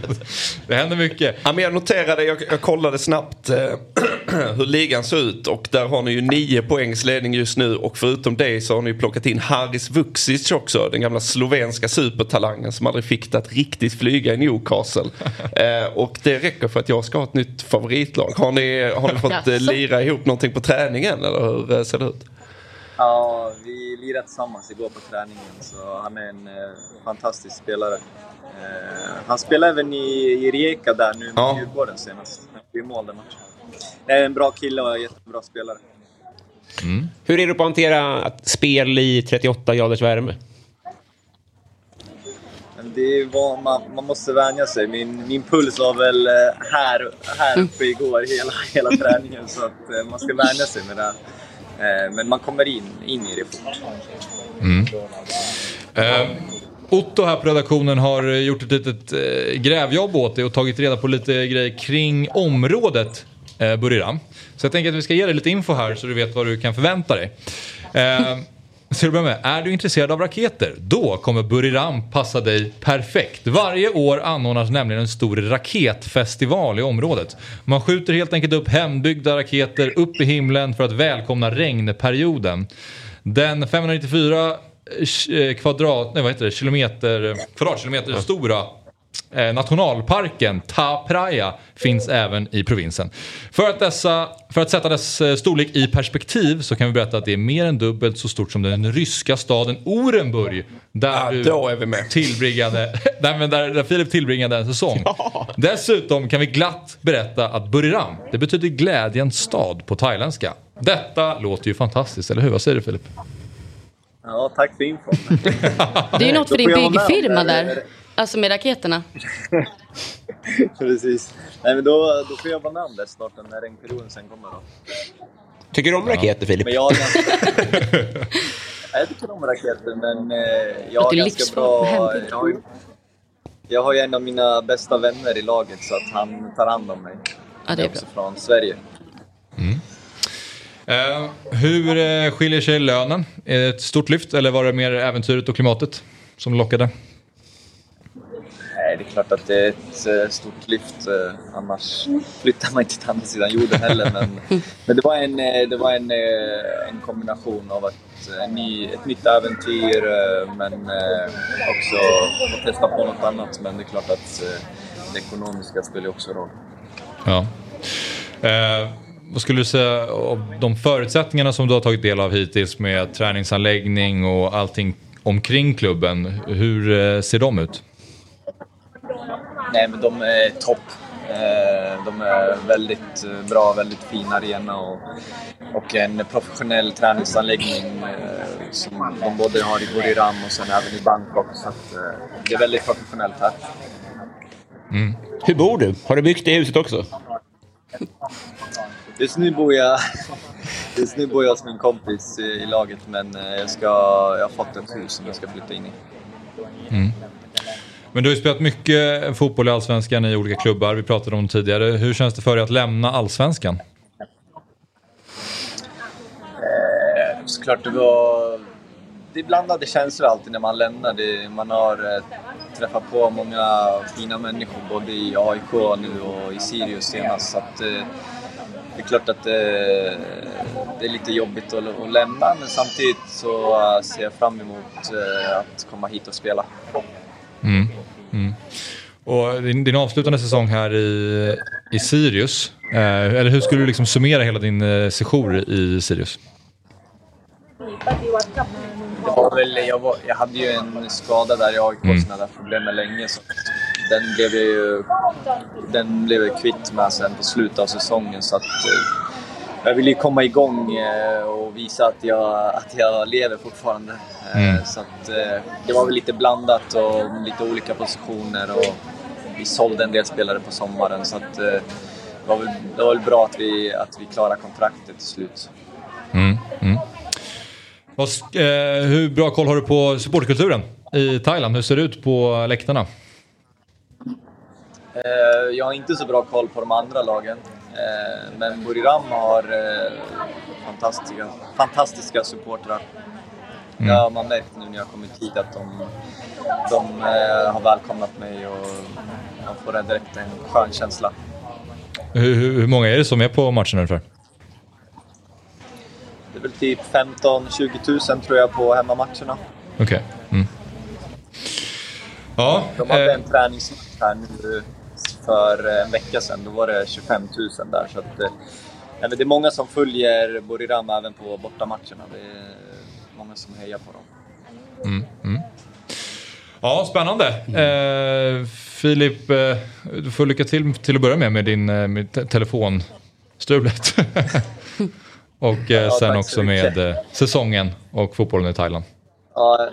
Det händer mycket. Ja, men jag noterade, jag, jag kollade snabbt eh, [clears throat] hur ligan ser ut och där har ni ju nio poängs ledning just nu och förutom det så har ni plockat in Haris Vuksic också, den gamla slovenska supertalangen som aldrig fick det att riktigt flyga i Newcastle. [laughs] Eh, och det räcker för att jag ska ha ett nytt favoritlag. Har ni, har ni fått eh, lira ihop någonting på träningen eller hur eh, ser det ut? Ja, vi lirade tillsammans igår på träningen så han är en eh, fantastisk spelare. Eh, han spelade även i, i Rijeka där nu med Ja. Djurgården senast. Han gjorde mål den matchen. Det är en bra kille och en jättebra spelare. Hur är det på att hantera att spel i 38 graders värme? Det var, man, man måste vänja sig. Min, min puls var väl eh, här, här uppe igår hela, hela träningen så att eh, man ska vänja sig med det. Eh, men man kommer in, in i det fort. Mm. Eh, Otto här på redaktionen har gjort ett litet eh, grävjobb åt dig och tagit reda på lite grejer kring området eh, Buriram. Så jag tänker att vi ska ge dig lite info här så du vet vad du kan förvänta dig. Eh, så du börjar med, är du intresserad av raketer? Då kommer Buriram passa dig perfekt. Varje år anordnas nämligen en stor raketfestival i området. Man skjuter helt enkelt upp hembyggda raketer upp i himlen för att välkomna regnperioden. Den 594 eh, kvadrat, nej, vad heter det, kilometer, kvadratkilometer stora eh, nationalparken Ta Praia finns även i provinsen. För att dessa för att sätta dess eh, storlek i perspektiv så kan vi berätta att det är mer än dubbelt så stort som den ryska staden Orenburg. Där Ja, du då är vi med. tillbringade, [laughs] där, där, där Filip tillbringade en säsong. Dessutom kan vi glatt berätta att Buriram, det betyder glädjens stad på thailändska. Detta låter ju fantastiskt, eller hur? Vad säger du Filip? Ja, tack för infon. [laughs] Det är ju något för din byggfirma där. Alltså med raketerna. [laughs] Precis. Nej, men då, då får jag vara med om det snart när regnperioden sen kommer. Då. Tycker du om raketer Filip? Men jag har ganska... [laughs] Jag tycker om raketer, men eh, jag har ganska bra... Jag har, ju, jag har ju en av mina bästa vänner i laget, så att han tar hand om mig. Ja, det är bra. från Sverige. Eh, hur eh, skiljer sig lönen? Är det ett stort lyft eller var det mer äventyret och klimatet som lockade? Nej, det är klart att det är ett eh, stort lyft. eh, Annars flyttar man inte till andra sidan jorden heller. Men, [laughs] men det var, en, eh, det var en, en kombination av ett, en ny, ett nytt äventyr men också få testa på något annat. Men det är klart att det ekonomiska spelar också roll. Ja. Eh, vad skulle du säga av de förutsättningarna som du har tagit del av hittills med träningsanläggning och allting omkring klubben. Hur ser de ut? Nej, men de är topp. Eh, De är väldigt eh, bra, väldigt fin arena och, och en professionell träningsanläggning eh, som de både har i Buriram och sen även i Bangkok. Så att, det är väldigt professionellt här. Hur bor du? Har du byggt det huset också? Just nu bor jag, [laughs] just nu bor jag hos min kompis i, laget men jag, ska, jag har fått ett hus som jag ska flytta in i. Men du har ju spelat mycket fotboll i Allsvenskan i olika klubbar. Vi pratade om det tidigare. Hur känns det för dig att lämna Allsvenskan? Eh, Såklart det var... Det är blandade känslor alltid när man lämnar. Det, man har eh, träffat på många fina människor både i AIK nu och i Sirius senast. Så att, eh, det är klart att eh, det är lite jobbigt att, att lämna men samtidigt så eh, ser jag fram emot eh, att komma hit och spela. Och din, din avslutande säsong här i, i Sirius. Eh, eller hur skulle du liksom summera hela din eh, sejour i Sirius? Det var väl, jag, var, jag hade ju en skada där i AIK som jag hade problem med länge. Så den blev jag ju den blev jag kvitt med sen på slutet av säsongen. Så att, eh, jag ville ju komma igång eh, och visa att jag, att jag lever fortfarande. Eh, Så att, eh, det var väl lite blandat och lite olika positioner. Och vi sålde en del spelare på sommaren. Så att, det, var väl, det var väl bra att vi, att vi klarade kontraktet till slut. Sk- eh, hur bra koll har du på supportkulturen i Thailand? Hur ser det ut på läktarna? Jag har inte så bra koll på de andra lagen. Eh, Men Buriram har eh, fantastiska, fantastiska supportrar. Det har man märkt nu när jag kommit hit att de, de eh, har välkomnat mig och man får direkt en skön känsla. Hur, hur, hur många är det som är på matchen ungefär? Det är väl typ 15-20 000 tror jag på hemmamatcherna. Okej. Mm. Ja, De hade eh, en träningsmatch här nu för en vecka sedan. Då var det 25 000 där. Så att, eh, nej, det är många som följer Buriram även på bortamatcherna. Det är många som hejar på dem. ja spännande. Eh, Filip, eh, du får lycka till till att börja med med din eh, med te- telefonstrulet. [laughs] och eh, sen tack så också med eh, säsongen och fotbollen i Thailand. Ja,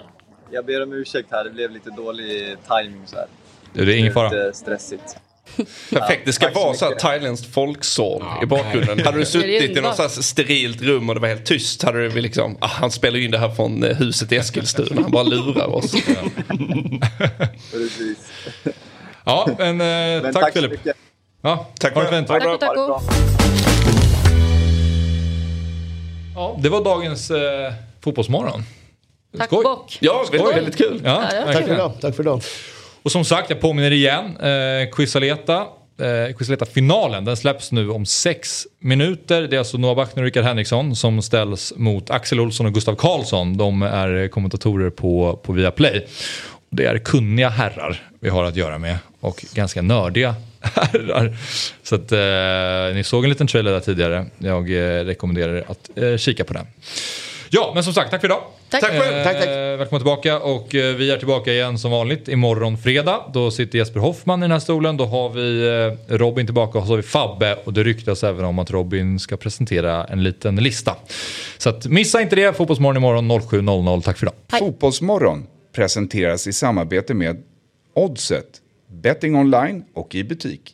jag ber om ursäkt här. Det blev lite dålig timing så här. Det är ingen fara. Lite stressigt. [laughs] Perfekt, det ska tack så vara så här mycket. thailändskt folksorl i bakgrunden. Hade du [laughs] suttit i något så sterilt rum och det var helt tyst hade du liksom, ah, han spelar ju in det här från eh, huset i Eskilstuna, han bara lurar oss. [laughs] Precis. Ja, men, eh, Men tack, tack så Filip. Ja, Tack för det. taco. bra. Ja, det var dagens eh, fotbollsmorgon. Tack Skoj. bock. Ja, väldigt, väldigt kul. Ja, Ja, Tack för idag. Tack för idag. Och som sagt, jag påminner igen. Eh, Quisaleta eh, Quizaleta-finalen, den släpps nu om sex minuter. Det är alltså Noah Bachner och Rickard Henriksson som ställs mot Axel Olsson och Gustav Karlsson. De är kommentatorer på, på Viaplay. Det är kunniga herrar vi har att göra med. och ganska nördiga [laughs] herrar. Så att eh, ni såg en liten trailer där tidigare. Jag eh, rekommenderar er att eh, kika på den. Ja, men som sagt, tack för idag. Tack. Tack själv. Eh, Tack, tack. Välkomna tillbaka och eh, vi är tillbaka igen som vanligt imorgon fredag. Då sitter Jesper Hoffman i den här stolen. Då har vi eh, Robin tillbaka och så har vi Fabbe och det ryktas även om att Robin ska presentera en liten lista. Så att missa inte det. Fotbollsmorgon imorgon 07.00. Tack för idag. Fotbollsmorgon presenteras i samarbete med Oddset, betting online och i butik.